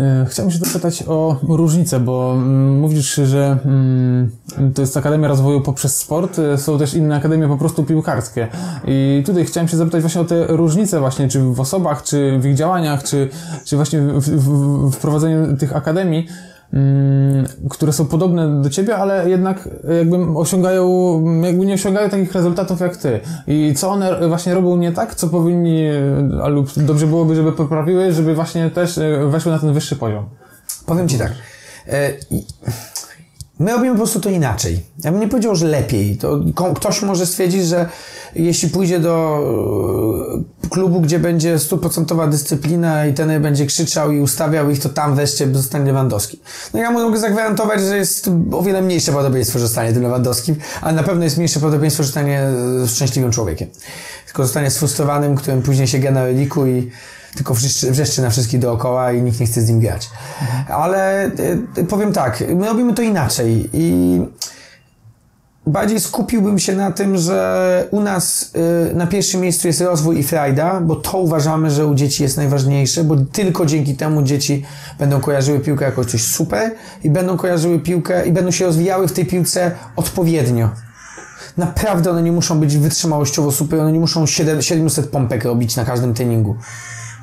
S2: E, chciałbym się zapytać o różnicę, bo mm, mówisz, że mm, to jest Akademia Rozwoju poprzez sport, e, są też inne akademie po prostu piłkarskie. I tutaj chciałem się zapytać właśnie o te różnice właśnie, czy w osobach, czy w ich działaniach, czy, czy właśnie w, w, w wprowadzeniu tych akademii. Mm, które są podobne do ciebie, ale jednak jakby osiągają, jakby nie osiągają takich rezultatów jak ty. I co one właśnie robią nie tak, co powinni, lub dobrze byłoby, żeby poprawiły, żeby właśnie też e, weszły na ten wyższy poziom.
S3: Powiem ci tak. E, My robimy po prostu to inaczej. Ja bym nie powiedział, że lepiej. To ktoś może stwierdzić, że jeśli pójdzie do e, klubu, gdzie będzie stuprocentowa dyscyplina i ten będzie krzyczał i ustawiał ich, to tam wreszcie zostanie Lewandowski. No ja mogę zagwarantować, że jest o wiele mniejsze prawdopodobieństwo, że zostanie tym Lewandowskim, ale na pewno jest mniejsze prawdopodobieństwo, że zostanie szczęśliwym człowiekiem. Tylko zostanie sfrustrowanym, którym później się na reliku i tylko wrzeszczy, na wszystkich dookoła i nikt nie chce z nim grać. Ale y, powiem tak, my robimy to inaczej i bardziej skupiłbym się na tym, że u nas y, na pierwszym miejscu jest rozwój i frajda, bo to uważamy, że u dzieci jest najważniejsze, bo tylko dzięki temu dzieci będą kojarzyły piłkę jako coś super i będą kojarzyły piłkę i będą się rozwijały w tej piłce odpowiednio. Naprawdę one nie muszą być wytrzymałościowo super, one nie muszą 700 pompek robić na każdym treningu.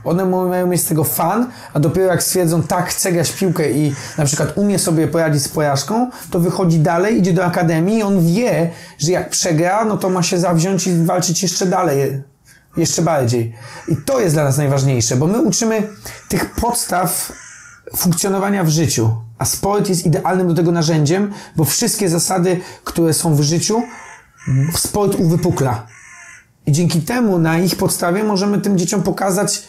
S3: One mają mieć z tego fan, a dopiero jak stwierdzą, tak, chcę grać w piłkę i na przykład umie sobie poradzić z porażką, to wychodzi dalej, idzie do akademii i on wie, że jak przegra, no to ma się zawziąć i walczyć jeszcze dalej, jeszcze bardziej. I to jest dla nas najważniejsze, bo my uczymy tych podstaw funkcjonowania w życiu, a sport jest idealnym do tego narzędziem, bo wszystkie zasady, które są w życiu, sport uwypukla. I dzięki temu na ich podstawie możemy tym dzieciom pokazać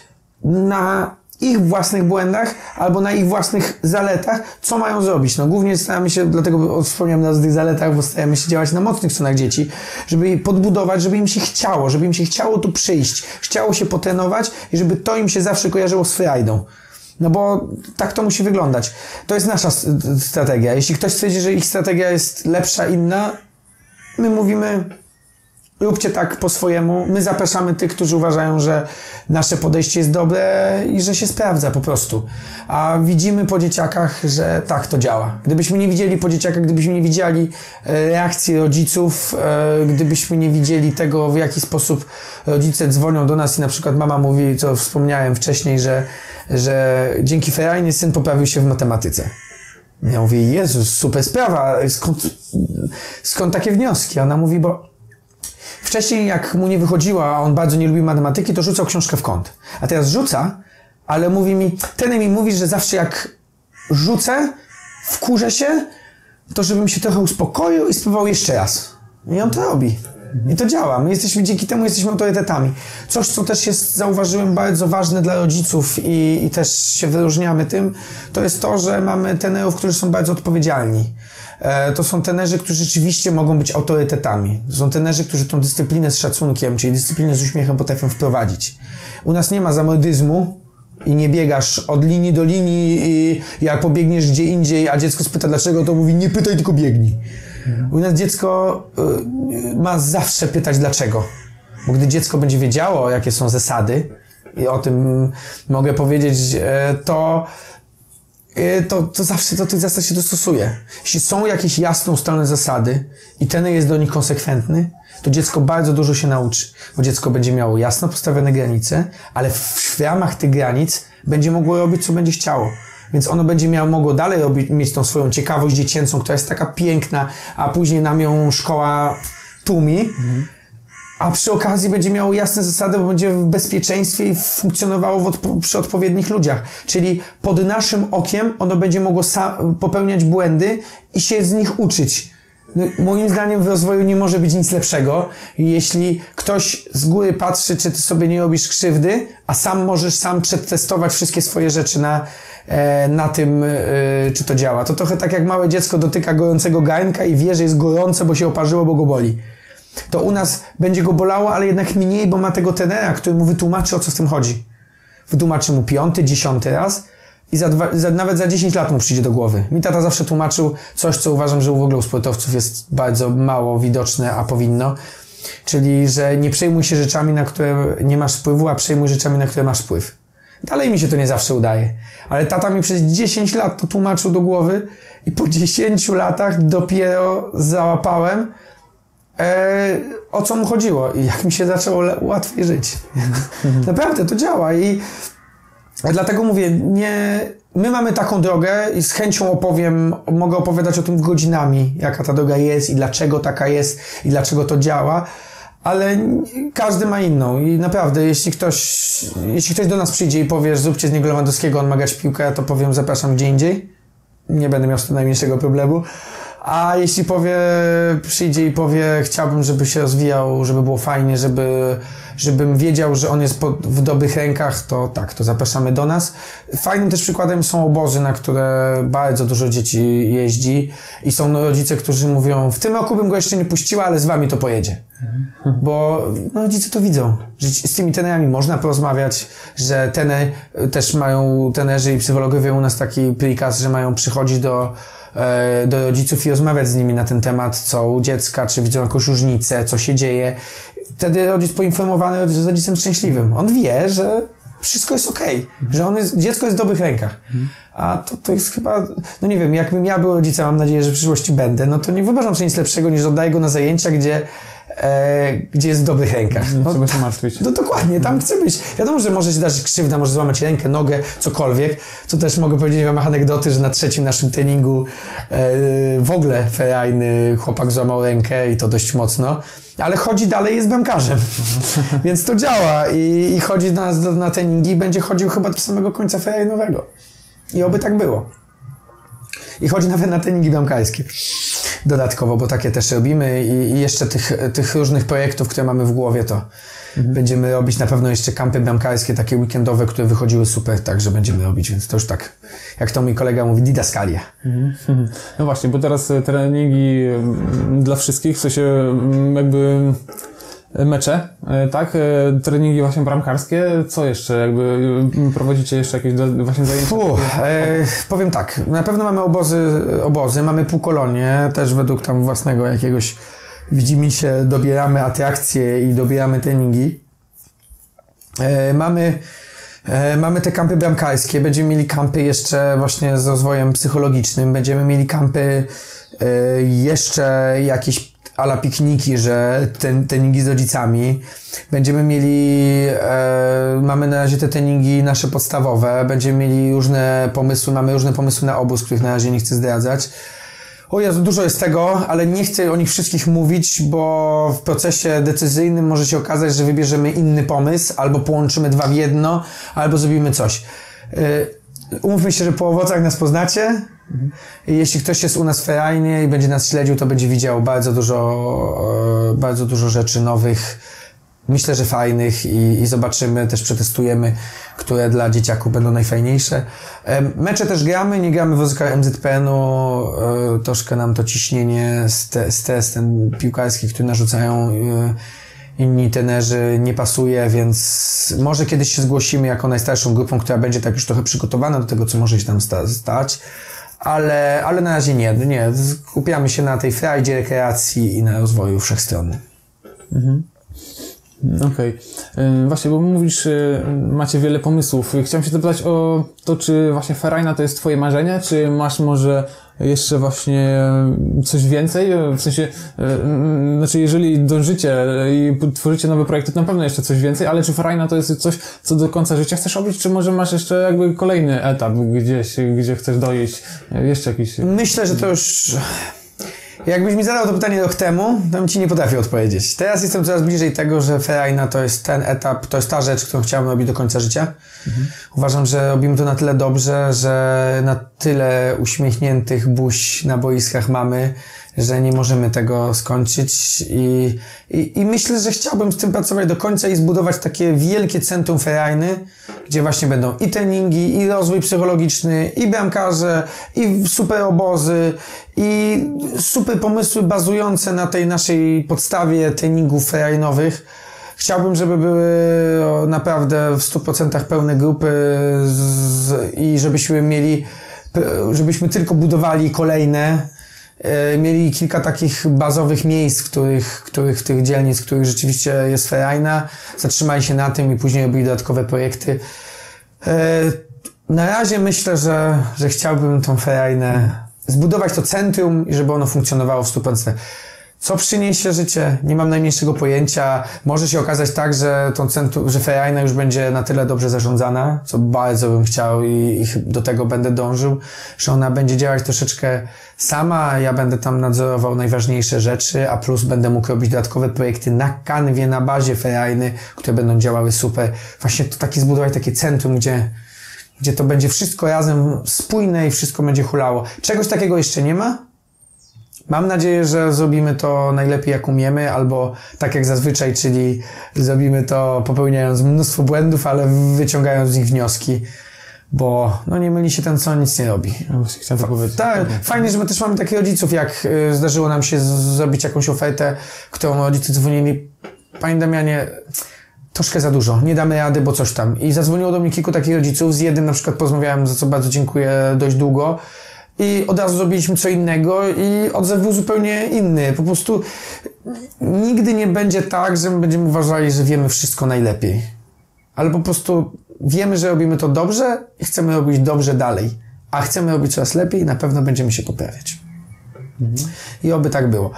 S3: na ich własnych błędach albo na ich własnych zaletach, co mają zrobić. No głównie staramy się, dlatego wspomniałem o tych zaletach, bo staramy się działać na mocnych stronach dzieci, żeby je podbudować, żeby im się chciało, żeby im się chciało tu przyjść, chciało się potrenować i żeby to im się zawsze kojarzyło z frajdą. No bo tak to musi wyglądać. To jest nasza strategia. Jeśli ktoś twierdzi, że ich strategia jest lepsza, inna, my mówimy, róbcie tak po swojemu. My zapraszamy tych, którzy uważają, że nasze podejście jest dobre i że się sprawdza po prostu. A widzimy po dzieciakach, że tak to działa. Gdybyśmy nie widzieli po dzieciakach, gdybyśmy nie widzieli e, reakcji rodziców, e, gdybyśmy nie widzieli tego, w jaki sposób rodzice dzwonią do nas i na przykład mama mówi, co wspomniałem wcześniej, że, że dzięki Ferajnie syn poprawił się w matematyce. Ja mówię, Jezus, super sprawa, skąd, skąd takie wnioski? Ona mówi, bo Wcześniej, jak mu nie wychodziła, a on bardzo nie lubił matematyki, to rzucał książkę w kąt. A teraz rzuca, ale mówi mi, ten mi mówi, że zawsze jak rzucę, wkurzę się, to żebym się trochę uspokoił i spróbował jeszcze raz. I on to robi. I to działa. My jesteśmy, dzięki temu jesteśmy autorytetami. Coś, co też jest, zauważyłem, bardzo ważne dla rodziców i, i też się wyróżniamy tym, to jest to, że mamy trenerów, którzy są bardzo odpowiedzialni. E, to są trenerzy, którzy rzeczywiście mogą być autorytetami. To są trenerzy, którzy tą dyscyplinę z szacunkiem, czyli dyscyplinę z uśmiechem potrafią wprowadzić. U nas nie ma zamordyzmu, i nie biegasz od linii do linii i jak pobiegniesz gdzie indziej, a dziecko spyta dlaczego, to mówi nie pytaj, tylko biegnij. U nas dziecko y, ma zawsze pytać dlaczego. Bo gdy dziecko będzie wiedziało, jakie są zasady, i o tym mogę powiedzieć, e, to, to, to zawsze do tych zasad się dostosuje. Jeśli są jakieś jasno ustalone zasady i ten jest do nich konsekwentny, to dziecko bardzo dużo się nauczy, bo dziecko będzie miało jasno postawione granice, ale w ramach tych granic będzie mogło robić, co będzie chciało. Więc ono będzie miało, mogło dalej robić, mieć tą swoją ciekawość dziecięcą, która jest taka piękna, a później nam ją szkoła tłumi. A przy okazji będzie miało jasne zasady, bo będzie w bezpieczeństwie i funkcjonowało w odpo przy odpowiednich ludziach. Czyli pod naszym okiem ono będzie mogło popełniać błędy i się z nich uczyć. No, moim zdaniem w rozwoju nie może być nic lepszego. Jeśli ktoś z góry patrzy, czy ty sobie nie robisz krzywdy, a sam możesz sam przetestować wszystkie swoje rzeczy na, e, na tym, e, czy to działa. To trochę tak jak małe dziecko dotyka gorącego garnka i wie, że jest gorące, bo się oparzyło, bo go boli. To u nas będzie go bolało, ale jednak mniej, bo ma tego tenera, który mu wytłumaczy, o co z tym chodzi. Wytłumaczy mu piąty, dziesiąty raz, i za dwa, za, nawet za 10 lat mu przyjdzie do głowy. Mi tata zawsze tłumaczył coś, co uważam, że w ogóle u sportowców jest bardzo mało widoczne, a powinno. Czyli, że nie przejmuj się rzeczami, na które nie masz wpływu, a przejmuj rzeczami, na które masz wpływ. Dalej mi się to nie zawsze udaje. Ale tata mi przez 10 lat to tłumaczył do głowy i po 10 latach dopiero załapałem, e, o co mu chodziło i jak mi się zaczęło łatwiej żyć. Naprawdę to działa i Dlatego mówię, nie, my mamy taką drogę i z chęcią opowiem, mogę opowiadać o tym godzinami, jaka ta droga jest i dlaczego taka jest i dlaczego to działa, ale każdy ma inną i naprawdę, jeśli ktoś, jeśli ktoś do nas przyjdzie i powie, że zróbcie z niego Lewandowskiego, on ma grać piłkę, to powiem, zapraszam gdzie indziej. Nie będę miał z tym najmniejszego problemu. A jeśli powie, przyjdzie i powie, chciałbym, żeby się rozwijał, żeby było fajnie, żeby, żebym wiedział, że on jest pod, w dobrych rękach, to tak, to zapraszamy do nas. Fajnym też przykładem są obozy, na które bardzo dużo dzieci jeździ i są rodzice, którzy mówią, w tym roku bym go jeszcze nie puściła, ale z wami to pojedzie. Bo no, rodzice to widzą, że z tymi tenerami można porozmawiać, że tener, też mają tenerzy i psychologowie u nas taki prikaz, że mają przychodzić do do rodziców i rozmawiać z nimi na ten temat, co u dziecka, czy widzą jakąś różnicę, co się dzieje. Wtedy rodzic poinformowany jest rodzicem szczęśliwym. On wie, że wszystko jest okej, okay, że on jest, dziecko jest w dobrych rękach. A to, to jest chyba, no nie wiem, jakbym ja był rodzicem, mam nadzieję, że w przyszłości będę, no to nie wyobrażam sobie nic lepszego niż oddaję go na zajęcia, gdzie e, gdzie jest w dobrych rękach.
S2: No, trzeba się martwić.
S3: No dokładnie, tam chce być. Wiadomo, że może się dać krzywda, może złamać rękę, nogę, cokolwiek. Co też mogę powiedzieć w ramach anegdoty, że na trzecim naszym treningu e, w ogóle ferajny chłopak złamał rękę i to dość mocno. Ale chodzi dalej, jest bramkarzem. Więc to działa i, i chodzi na, na treningi i będzie chodził chyba do samego końca ferajnowego. I oby tak było. I chodzi nawet na treningi bramkarskie dodatkowo, bo takie też robimy i, jeszcze tych, tych różnych projektów, które mamy w głowie, to mhm. będziemy robić na pewno jeszcze kampy bramkarskie, takie weekendowe, które wychodziły super, także będziemy robić, więc to już tak, jak to mój kolega mówi, didaskalia.
S2: Mhm. No właśnie, bo teraz e, treningi mm, dla wszystkich, w sensie mm, jakby mecze, e, tak? E, treningi właśnie bramkarskie. Co jeszcze? Jakby prowadzicie jeszcze jakieś właśnie zajęcia? Fuh,
S3: e, powiem tak, na pewno mamy obozy, obozy, mamy półkolonie, też według tam własnego jakiegoś widzimy się, dobieramy atrakcje i dobieramy treningi. E, mamy e, Mamy te kampy bramkarskie, będziemy mieli kampy jeszcze właśnie z rozwojem psychologicznym, będziemy mieli kampy e, jeszcze jakieś ala pikniki, że ten, treningi z rodzicami. Będziemy mieli, e, mamy na razie te treningi nasze podstawowe, będziemy mieli różne pomysły, mamy różne pomysły na obóz, których na razie nie chcę zdradzać. O Jezu, dużo jest tego, ale nie chcę o nich wszystkich mówić, bo w procesie decyzyjnym może się okazać, że wybierzemy inny pomysł, albo połączymy dwa w jedno, albo zrobimy coś. E, umówmy się, że po owocach nas poznacie, I jeśli ktoś jest u nas w Ferajnie i będzie nas śledził, to będzie widział bardzo dużo, e, bardzo dużo rzeczy nowych, myślę, że fajnych i, i zobaczymy, też przetestujemy, które dla dzieciaków będą najfajniejsze. Mecze też gramy, nie gramy w wozkach MZPN-u, e, troszkę nam to ciśnienie, st- stres ten piłkarski, który narzucają e, inni tenerzy nie pasuje, więc może kiedyś się zgłosimy jako najstarszą grupą, która będzie tak już trochę przygotowana do tego, co może się tam sta- stać. Ale, ale na razie nie, nie. Skupiamy się na tej frajdzie, rekreacji i na rozwoju wszechstronnym.
S2: Okej. Y, Właśnie, bo mówisz, y, macie wiele pomysłów. Chciałem się zapytać o to, czy właśnie Ferajna to jest twoje marzenie, czy masz może jeszcze właśnie y, coś więcej? Y, W sensie, y, znaczy jeżeli dążycie i tworzycie nowe projekty, to na pewno jeszcze coś więcej, ale czy Ferajna to jest coś, co do końca życia chcesz robić, czy może masz jeszcze jakby kolejny etap gdzieś, gdzie chcesz dojść, jeszcze jakiś...
S3: Myślę, że to już... Jakbyś mi zadał to pytanie rok temu, to bym ci nie potrafił odpowiedzieć. Teraz jestem coraz bliżej tego, że Ferajna to jest ten etap, to jest ta rzecz, którą chciałem robić do końca życia. Uważam, że robimy to na tyle dobrze, że na tyle uśmiechniętych buź na boiskach mamy, że nie możemy tego skończyć i, i, i myślę, że chciałbym z tym pracować do końca i zbudować takie wielkie centrum ferajny, gdzie właśnie będą i treningi, i rozwój psychologiczny, i bramkarze, i super obozy, i super pomysły bazujące na tej naszej podstawie treningów ferajnowych. Chciałbym, żeby były naprawdę w 100% pełne grupy z, i żebyśmy mieli, żebyśmy tylko budowali kolejne, mieli kilka takich bazowych miejsc, których, których tych dzielnic, których rzeczywiście jest ferajna, zatrzymali się na tym i później robili dodatkowe projekty. E, Na razie myślę, że, że chciałbym tą ferajnę zbudować to centrum i żeby ono funkcjonowało w 100%. Co przyniesie życie? Nie mam najmniejszego pojęcia. Może się okazać tak, że tą centrum, że ferajna już będzie na tyle dobrze zarządzana, co bardzo bym chciał i, i do tego będę dążył, że ona będzie działać troszeczkę sama, ja będę tam nadzorował najważniejsze rzeczy, a plus będę mógł robić dodatkowe projekty na kanwie, na bazie ferajny, które będą działały super. Właśnie to takie zbudować takie centrum, gdzie gdzie to będzie wszystko razem spójne i wszystko będzie hulało. Czegoś takiego jeszcze nie ma. Mam nadzieję, że zrobimy to najlepiej jak umiemy, albo tak jak zazwyczaj, czyli zrobimy to popełniając mnóstwo błędów, ale wyciągając z nich wnioski, bo no nie myli się ten, co nic nie robi.
S2: Właśnie chciałem to powiedzieć.
S3: Tak, fajnie, że my też mamy takich rodziców, jak y, zdarzyło nam się zrobić jakąś ofertę, którą rodzice dzwonili, Panie Damianie, troszkę za dużo, nie damy rady, bo coś tam. I zadzwoniło do mnie kilku takich rodziców, z jednym na przykład porozmawiałem, za co bardzo dziękuję, dość długo. I od razu zrobiliśmy co innego i odzew był zupełnie inny. Po prostu nigdy nie będzie tak, że my będziemy uważali, że wiemy wszystko najlepiej. Ale po prostu wiemy, że robimy to dobrze i chcemy robić dobrze dalej. A chcemy robić coraz lepiej i na pewno będziemy się poprawiać. I oby tak było.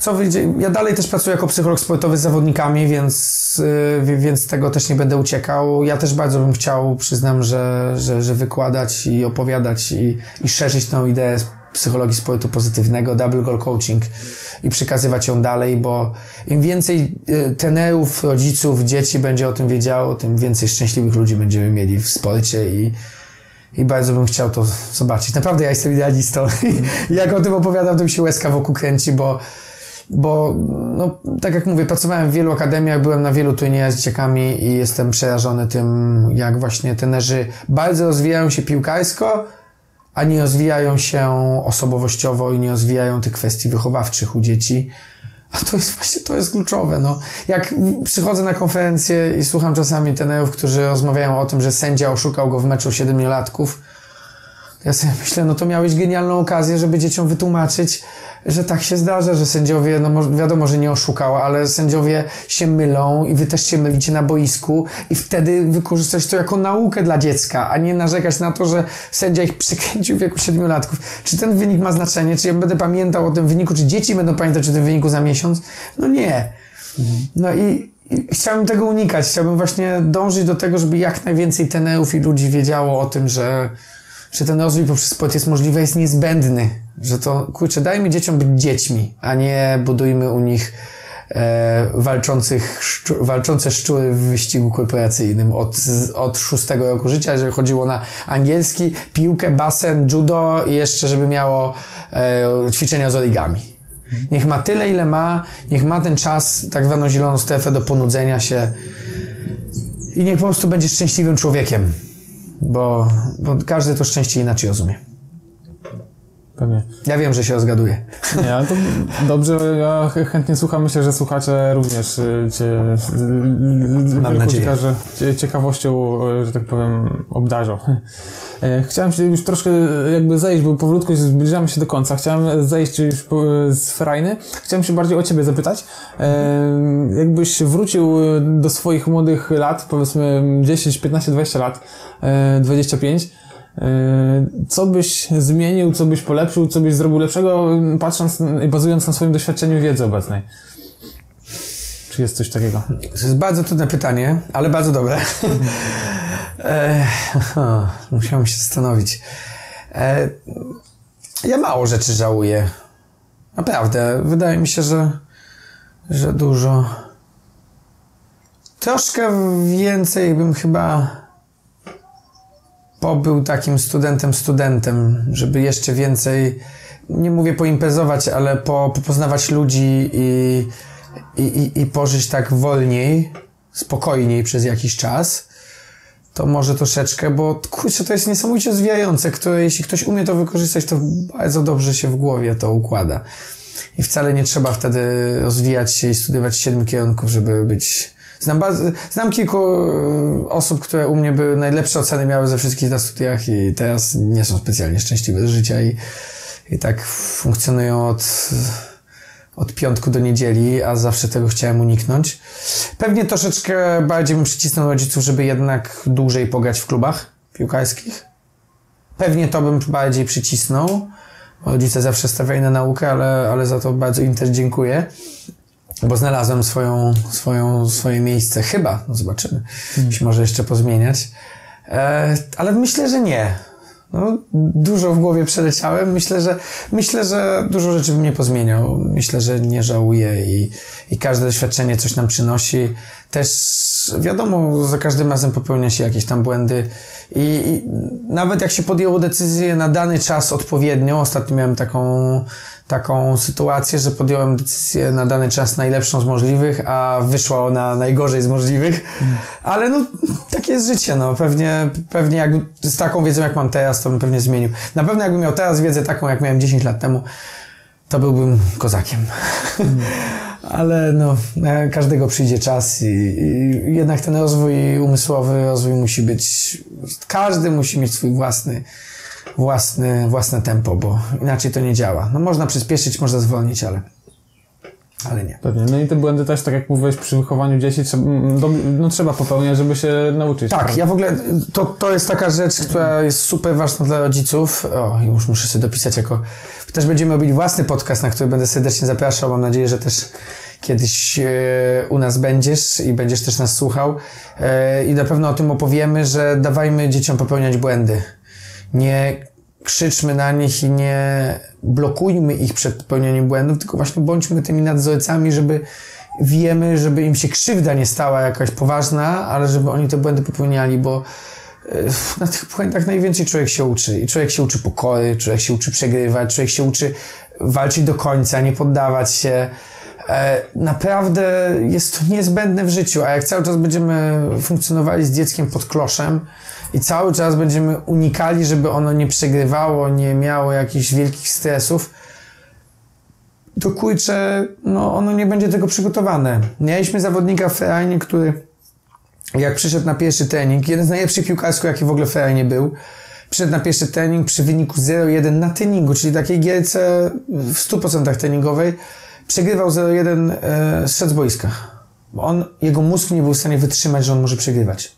S3: Co wyjdzie? Ja dalej też pracuję jako psycholog sportowy z zawodnikami, więc, yy, więc tego też nie będę uciekał. Ja też bardzo bym chciał, przyznam, że, że, że wykładać i opowiadać i, i szerzyć tą ideę psychologii sportu pozytywnego, double goal coaching i przekazywać ją dalej, bo im więcej yy, trenerów, rodziców, dzieci będzie o tym wiedziało, tym więcej szczęśliwych ludzi będziemy mieli w sporcie i, i bardzo bym chciał to zobaczyć. Naprawdę ja jestem idealistą. Jak o tym opowiadam, to mi się łezka wokół kręci, bo, bo no, tak jak mówię, pracowałem w wielu akademiach, byłem na wielu turniejach z dzieciakami i jestem przerażony tym, jak właśnie trenerzy bardzo rozwijają się piłkarsko, a nie rozwijają się osobowościowo i nie rozwijają tych kwestii wychowawczych u dzieci. A to jest właśnie, to jest kluczowe, no. Jak przychodzę na konferencję i słucham czasami trenerów, którzy rozmawiają o tym, że sędzia oszukał go w meczu siedmiolatków, ja sobie myślę, no to miałeś genialną okazję, żeby dzieciom wytłumaczyć, że tak się zdarza, że sędziowie, no wiadomo, że nie oszukał, ale sędziowie się mylą i wy też się mylicie na boisku i wtedy wykorzystać to jako naukę dla dziecka, a nie narzekać na to, że sędzia ich przykręcił w wieku siedmiolatków. Czy ten wynik ma znaczenie? Czy ja będę pamiętał o tym wyniku? Czy dzieci będą pamiętać o tym wyniku za miesiąc? No nie. No i, i chciałbym tego unikać. Chciałbym właśnie dążyć do tego, żeby jak najwięcej trenerów i ludzi wiedziało o tym, że, że ten rozwój poprzez sport jest możliwy, jest niezbędny. Że to, kurczę, dajmy dzieciom być dziećmi, a nie budujmy u nich e, walczących, szczu, walczące szczury w wyścigu korporacyjnym od, od szóstego roku życia, że chodziło na angielski, piłkę, basen, judo i jeszcze, żeby miało e, ćwiczenia z origami. Niech ma tyle, ile ma, niech ma ten czas, tak zwaną zieloną strefę do ponudzenia się i niech po prostu będzie szczęśliwym człowiekiem, bo, bo każdy to szczęście inaczej rozumie.
S2: Pewnie.
S3: Ja wiem, że się rozgaduję.
S2: Nie, ale to dobrze, ja ch- chętnie słucham. Myślę, że słuchacze również y, Cię
S3: Mam nadzieję.
S2: że cię ciekawością, y, że tak powiem, obdarzą. E, Chciałem się już troszkę jakby zejść, bo powolutku zbliżamy się do końca. Chciałem zejść już z Ferajny. Chciałem się bardziej o Ciebie zapytać. E, Jakbyś wrócił do swoich młodych lat, powiedzmy 10, 15, 20 lat, e, 25, e, co byś zmienił, co byś polepszył, co byś zrobił lepszego, patrząc i bazując na swoim doświadczeniu wiedzy obecnej? Czy jest coś takiego?
S3: To jest bardzo trudne pytanie, ale bardzo dobre. e, o, musiałem się zastanowić. E, ja mało rzeczy żałuję. Naprawdę. Wydaje mi się, że, że dużo. Troszkę więcej bym chyba pobył takim studentem, studentem, żeby jeszcze więcej, nie mówię poimprezować, ale po, popoznawać ludzi i, i, i, i pożyć tak wolniej, spokojniej przez jakiś czas, to może troszeczkę, bo kurczę, to jest niesamowicie zwijające, które jeśli ktoś umie to wykorzystać, to bardzo dobrze się w głowie to układa. I wcale nie trzeba wtedy rozwijać się i studiować siedmiu kierunków, żeby być... Znam, bardzo, znam kilku e, osób, które u mnie były najlepsze oceny miały ze wszystkich na studiach i teraz nie są specjalnie szczęśliwe z życia i, i tak funkcjonują od, od piątku do niedzieli, a zawsze tego chciałem uniknąć. Pewnie troszeczkę bardziej bym przycisnął rodziców, żeby jednak dłużej pograć w klubach piłkarskich. Pewnie to bym bardziej przycisnął. Rodzice zawsze stawiali na naukę, ale, ale za to bardzo im też dziękuję. Bo znalazłem swoją, swoją, swoje miejsce. Chyba, no zobaczymy. Się może jeszcze pozmieniać. E, ale myślę, że nie. No, dużo w głowie przeleciałem. Myślę, że, myślę, że dużo rzeczy bym nie pozmieniał. Myślę, że nie żałuję i, i każde doświadczenie coś nam przynosi. Też wiadomo, za każdym razem popełnia się jakieś tam błędy i, i nawet jak się podjęło decyzję na dany czas odpowiednią, ostatnio miałem taką, taką sytuację, że podjąłem decyzję na dany czas najlepszą z możliwych, a wyszła ona najgorzej z możliwych. Ale no, takie jest życie, no. Pewnie, pewnie jak z taką wiedzą, jak mam teraz, to bym pewnie zmienił. Na pewno jakbym miał teraz wiedzę taką, jak miałem 10 lat temu, to byłbym kozakiem. Ale no, na każdego przyjdzie czas i, i jednak ten rozwój umysłowy, rozwój musi być, każdy musi mieć swój własny, własny, własne tempo, bo inaczej to nie działa. No można przyspieszyć, można zwolnić, ale, ale nie.
S2: Pewnie. No i te błędy też, tak jak mówiłeś, przy wychowaniu dzieci trzeba, mm, do, no, trzeba popełniać, żeby się nauczyć.
S3: Tak, ja w ogóle, to, to jest taka rzecz, która jest super ważna dla rodziców. O, już muszę sobie dopisać jako, też będziemy robić własny podcast, na który będę serdecznie zapraszał. Mam nadzieję, że też kiedyś e, u nas będziesz i będziesz też nas słuchał. E, I na pewno o tym opowiemy, że dawajmy dzieciom popełniać błędy. Nie krzyczmy na nich i nie blokujmy ich przed popełnianiem błędów, tylko właśnie bądźmy tymi nadzorcami, żeby wiemy, żeby im się krzywda nie stała jakaś poważna, ale żeby oni te błędy popełniali, bo e, na tych błędach najwięcej człowiek się uczy. I człowiek się uczy pokory, człowiek się uczy przegrywać, człowiek się uczy walczyć do końca, nie poddawać się. E, Naprawdę jest to niezbędne w życiu, a jak cały czas będziemy funkcjonowali z dzieckiem pod kloszem i cały czas będziemy unikali, żeby ono nie przegrywało, nie miało jakichś wielkich stresów, to kurczę, no ono nie będzie tego przygotowane. Mieliśmy zawodnika w Ferrari, który jak przyszedł na pierwszy trening, jeden z najlepszych piłkarsków, jaki w ogóle w Ferrari był, przyszedł na pierwszy trening przy wyniku 0-1 na treningu, czyli takiej gierce w 100% treningowej, przegrywał 0-1, e, z boiska. Bo on, jego mózg nie był w stanie wytrzymać, że on może przegrywać.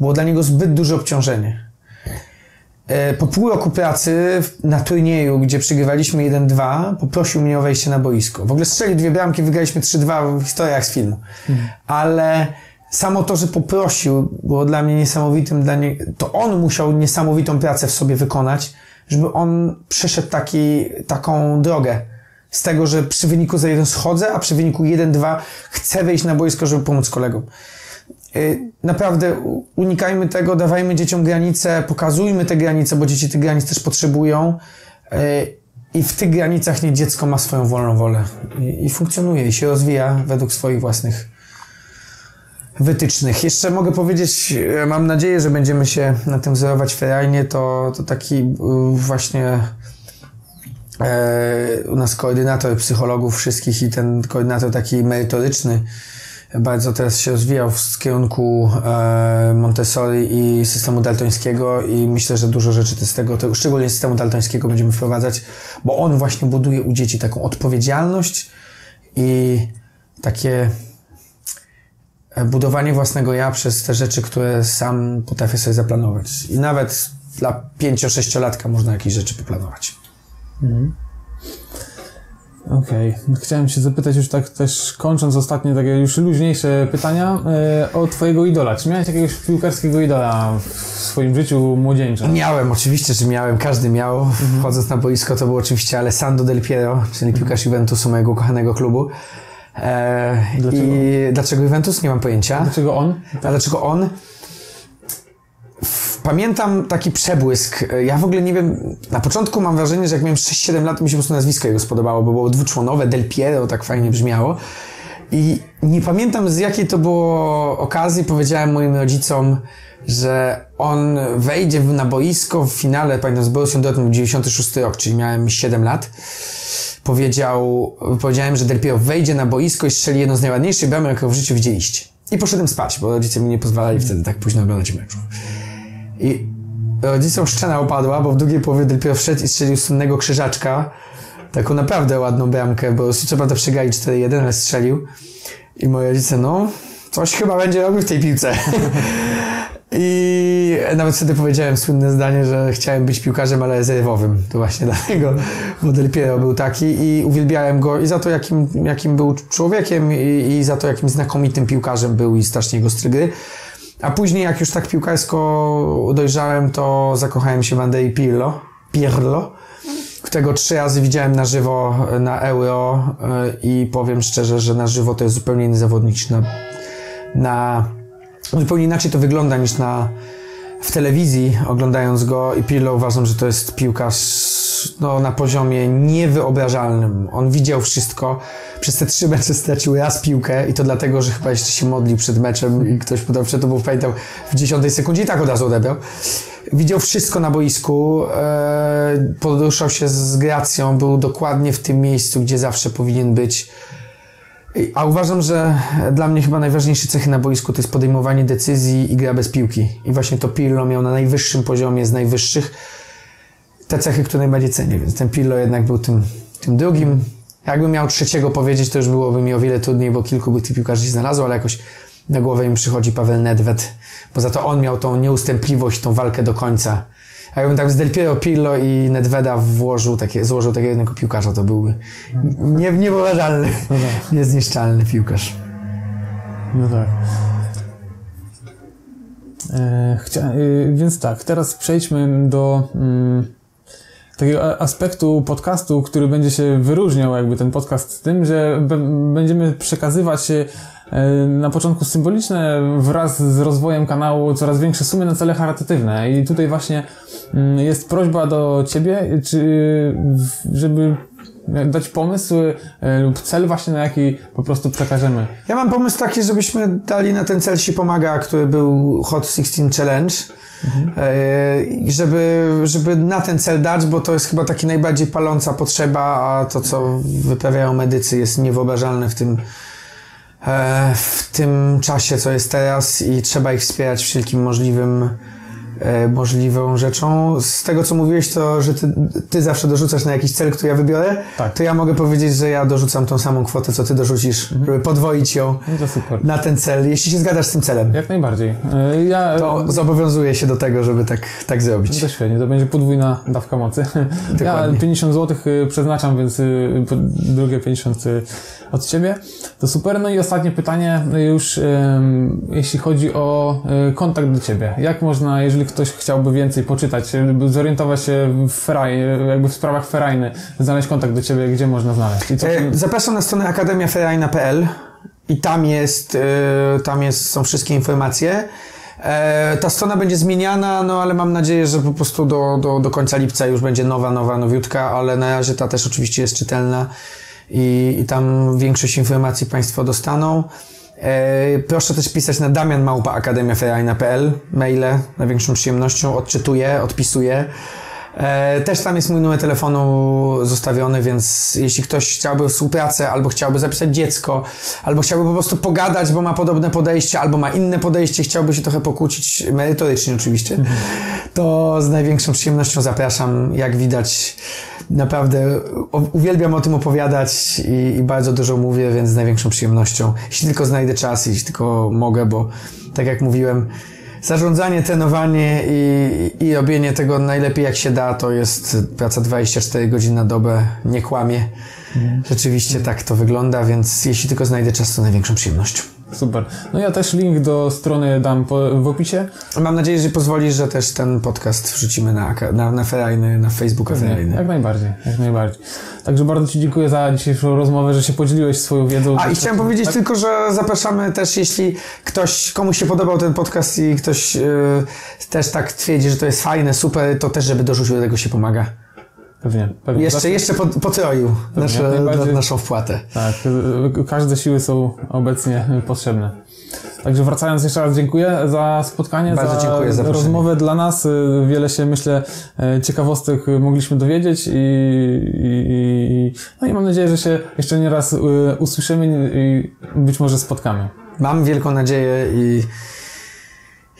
S3: Było dla niego zbyt duże obciążenie. E, Po pół roku pracy na turnieju, gdzie przegrywaliśmy 1-2, poprosił mnie o wejście na boisko. W ogóle strzelił dwie bramki, wygraliśmy 3-2 w historiach z filmu. Ale samo to, że poprosił, było dla mnie niesamowitym, dla nie... to on musiał niesamowitą pracę w sobie wykonać, żeby on przeszedł taki, taką drogę z tego, że przy wyniku 0-1 schodzę, a przy wyniku 1-2 chcę wejść na boisko, żeby pomóc kolegom. Y, Naprawdę unikajmy tego, dawajmy dzieciom granice, pokazujmy te granice, bo dzieci tych granic też potrzebują. Y, I w tych granicach niech dziecko ma swoją wolną wolę i, i funkcjonuje i się rozwija według swoich własnych wytycznych. Jeszcze mogę powiedzieć, e, mam nadzieję, że będziemy się na tym wzorować ferajnie, to, to taki y, właśnie e, u nas koordynator psychologów wszystkich i ten koordynator taki merytoryczny bardzo teraz się rozwijał w kierunku e, Montessori i systemu daltońskiego i myślę, że dużo rzeczy z tego, tego, szczególnie systemu daltońskiego będziemy wprowadzać, bo on właśnie buduje u dzieci taką odpowiedzialność i takie e, budowanie własnego ja przez te rzeczy, które sam potrafię sobie zaplanować. I nawet dla 5-6-latka można jakieś rzeczy poplanować.
S2: Okej. Chciałem się zapytać już tak też kończąc ostatnie takie już luźniejsze pytania e, o twojego idola. Czy miałeś jakiegoś piłkarskiego idola w swoim życiu młodzieńczym?
S3: Miałem, oczywiście, że miałem. Każdy miał. Wchodząc na boisko to był oczywiście Alessandro Del Piero, czyli piłkarz Juventusu, mojego ukochanego klubu. E,
S2: Dlaczego?
S3: I dlaczego Juventus? Nie mam pojęcia.
S2: Dlaczego on?
S3: A dlaczego on? Pamiętam taki przebłysk. Ja w ogóle nie wiem, na początku mam wrażenie, że jak miałem 6-7 lat, mi się po prostu nazwisko jego spodobało, bo było dwuczłonowe, Del Piero, tak fajnie brzmiało. I nie pamiętam z jakiej to było okazji, powiedziałem moim rodzicom, że on wejdzie na boisko w finale, pamiętam z Borussią Dortmund 96 rok, czyli miałem 7 lat. Powiedział, powiedziałem, że Del Piero wejdzie na boisko i strzeli jedną z najładniejszych bramek, jaką w życiu widzieliście. I poszedłem spać, bo rodzice mi nie pozwalali wtedy tak późno oglądać meczów. I rodzicom szczena opadła, bo w drugiej połowie Del Piero wszedł i strzelił słynnego krzyżaczka. Taką naprawdę ładną bramkę, bo co prawda przegrali 4-1, ale strzelił. I moi rodzice, no, coś chyba będzie robił w tej piłce. I nawet wtedy powiedziałem słynne zdanie, że chciałem być piłkarzem, ale rezerwowym. To właśnie dlatego, bo Del Piero był taki i uwielbiałem go i za to, jakim, jakim był człowiekiem i, i za to, jakim znakomitym piłkarzem był i strasznie go styl gry. A później, jak już tak piłkarsko dojrzałem, to zakochałem się w Andrei Pirlo, Pirlo którego trzy razy widziałem na żywo na Euro y, i powiem szczerze, że na żywo to jest zupełnie inny zawodnik na, na zupełnie inaczej to wygląda niż na w telewizji oglądając go i Pirlo uważam, że to jest piłkarz no, na poziomie niewyobrażalnym. On widział wszystko. Przez te trzy mecze stracił raz piłkę i to dlatego, że chyba jeszcze się modlił przed meczem i ktoś podał przed to, pamiętał w dziesiątej sekundzie i tak od razu odebrał. Widział wszystko na boisku, e, poruszał się z gracją, był dokładnie w tym miejscu, gdzie zawsze powinien być. A uważam, że dla mnie chyba najważniejsze cechy na boisku to jest podejmowanie decyzji i gra bez piłki. I właśnie to Pirlo miał na najwyższym poziomie z najwyższych te cechy, które najbardziej cenię. Więc ten Pirlo jednak był tym, tym drugim. Jakbym miał trzeciego powiedzieć, to już byłoby mi o wiele trudniej, bo kilku by tych piłkarzy się znalazło, ale jakoś na głowę mi przychodzi Paweł Nedved, bo za to on miał tą nieustępliwość, tą walkę do końca. A jakbym tak z Del Piero, Pirlo i Nedveda włożył takie, złożył takiego jednego piłkarza, to byłby nie, niewyobrażalny, niezniszczalny piłkarz.
S2: No tak. E, chcia, e, więc tak, teraz przejdźmy do mm, takiego aspektu podcastu, który będzie się wyróżniał, jakby ten podcast, z tym, że będziemy przekazywać e, na początku symboliczne wraz z rozwojem kanału coraz większe sumy na cele charytatywne. I tutaj właśnie mm, jest prośba do Ciebie, czy, żeby dać pomysł e, lub cel właśnie, na jaki po prostu przekażemy.
S3: Ja mam pomysł taki, żebyśmy dali na ten cel się pomaga, który był Hot 16 Challenge. E, i żeby, żeby na ten cel dać, bo to jest chyba taki najbardziej paląca potrzeba, a to, co wyprawiają medycy, jest niewyobrażalne w tym, e, w tym czasie, co jest teraz i trzeba ich wspierać wszelkim możliwym e, możliwą rzeczą. Z tego, co mówiłeś, to, że ty, ty zawsze dorzucasz na jakiś cel, który ja wybiorę,
S2: Tak.
S3: to ja mogę powiedzieć, że ja dorzucam tą samą kwotę, co ty dorzucisz, żeby podwoić ją
S2: No
S3: na ten cel, jeśli się zgadzasz z tym celem.
S2: Jak najbardziej. E, Ja,
S3: To zobowiązuję się do tego, żeby tak, tak zrobić.
S2: to świetnie, to będzie podwójna dawka mocy. Ja
S3: Dokładnie.
S2: 50 zł przeznaczam, więc y, drugie 50 y, od Ciebie. To super. No i ostatnie pytanie, y, już jeśli chodzi o kontakt do Ciebie. Jak można, jeżeli ktoś chciałby więcej poczytać, zorientować się w feraj, jakby w sprawach ferajny, znaleźć kontakt do Ciebie, gdzie można znaleźć? I co
S3: E, Zapraszam na stronę akademiaferajna.pl i tam jest, e, tam jest, są wszystkie informacje. E, Ta strona będzie zmieniana, no ale mam nadzieję, że po prostu do, do, do końca lipca już będzie nowa, nowa, nowiutka, ale na razie ta też oczywiście jest czytelna i, i tam większość informacji Państwo dostaną. E, Proszę też pisać na damianmałpa.akademiaferajna.pl maile, największą przyjemnością odczytuję, odpisuję. E, Też tam jest mój numer telefonu zostawiony, więc jeśli ktoś chciałby współpracę, albo chciałby zapisać dziecko, albo chciałby po prostu pogadać, bo ma podobne podejście, albo ma inne podejście, chciałby się trochę pokłócić, merytorycznie oczywiście, to z największą przyjemnością zapraszam. Jak widać, naprawdę uwielbiam o tym opowiadać i, i bardzo dużo mówię, więc z największą przyjemnością. Jeśli tylko znajdę czas, jeśli tylko mogę, bo tak jak mówiłem, Zarządzanie, trenowanie i, i robienie tego najlepiej jak się da, to jest praca 24 godziny na dobę, nie kłamie. Rzeczywiście tak to wygląda, więc jeśli tylko znajdę czas, to największą przyjemnością.
S2: Super. No ja też link do strony dam po, w opisie.
S3: Mam nadzieję, że pozwolisz, że też ten podcast wrzucimy na, na, na Ferajny, na Facebooka Ferajny.
S2: Jak najbardziej, jak najbardziej. Także bardzo Ci dziękuję za dzisiejszą rozmowę, że się podzieliłeś swoją wiedzą.
S3: A i chciałem powiedzieć
S2: Tak?
S3: tylko, że zapraszamy też, jeśli ktoś, komuś się podobał ten podcast i ktoś yy, też tak twierdzi, że to jest fajne, super, to też, żeby dorzucił do tego się pomaga.
S2: Pewnie, pewnie.
S3: Jeszcze,
S2: Zawsze-
S3: jeszcze pot- potroił nasze,
S2: najbardziej.
S3: naszą wpłatę.
S2: Tak, każde siły są obecnie potrzebne. Także wracając jeszcze raz dziękuję za spotkanie,
S3: Bardzo
S2: za
S3: dziękuję za
S2: rozmowę dla nas. Wiele się myślę ciekawostek mogliśmy dowiedzieć i, i, i, no i mam nadzieję, że się jeszcze nie raz y, usłyszymy i być może spotkamy.
S3: Mam wielką nadzieję i,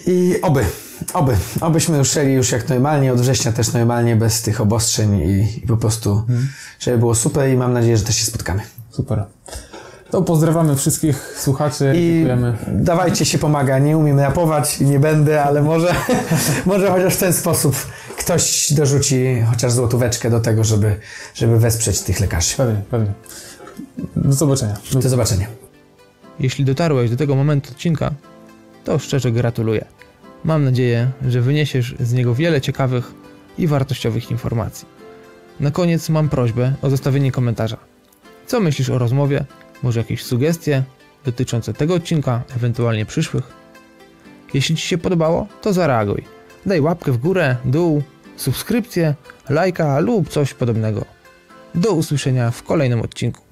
S3: i oby, oby, obyśmy ruszyli już jak normalnie, od września też normalnie, bez tych obostrzeń i, i po prostu, żeby było super i mam nadzieję, że też się spotkamy.
S2: Super. To pozdrawiamy wszystkich słuchaczy.
S3: I
S2: Dziękujemy.
S3: dawajcie się pomaga, nie umiem rapować i nie będę, ale może, może chociaż w ten sposób ktoś dorzuci chociaż złotóweczkę do tego, żeby, żeby wesprzeć tych lekarzy.
S2: Pewnie, pewnie. Do zobaczenia.
S3: Do zobaczenia.
S1: Jeśli dotarłeś do tego momentu odcinka, to szczerze gratuluję. Mam nadzieję, że wyniesiesz z niego wiele ciekawych i wartościowych informacji. Na koniec mam prośbę o zostawienie komentarza. Co myślisz o rozmowie? Może jakieś sugestie dotyczące tego odcinka, ewentualnie przyszłych? Jeśli Ci się podobało, to zareaguj. Daj łapkę w górę, dół, subskrypcję, lajka lub coś podobnego. Do usłyszenia w kolejnym odcinku.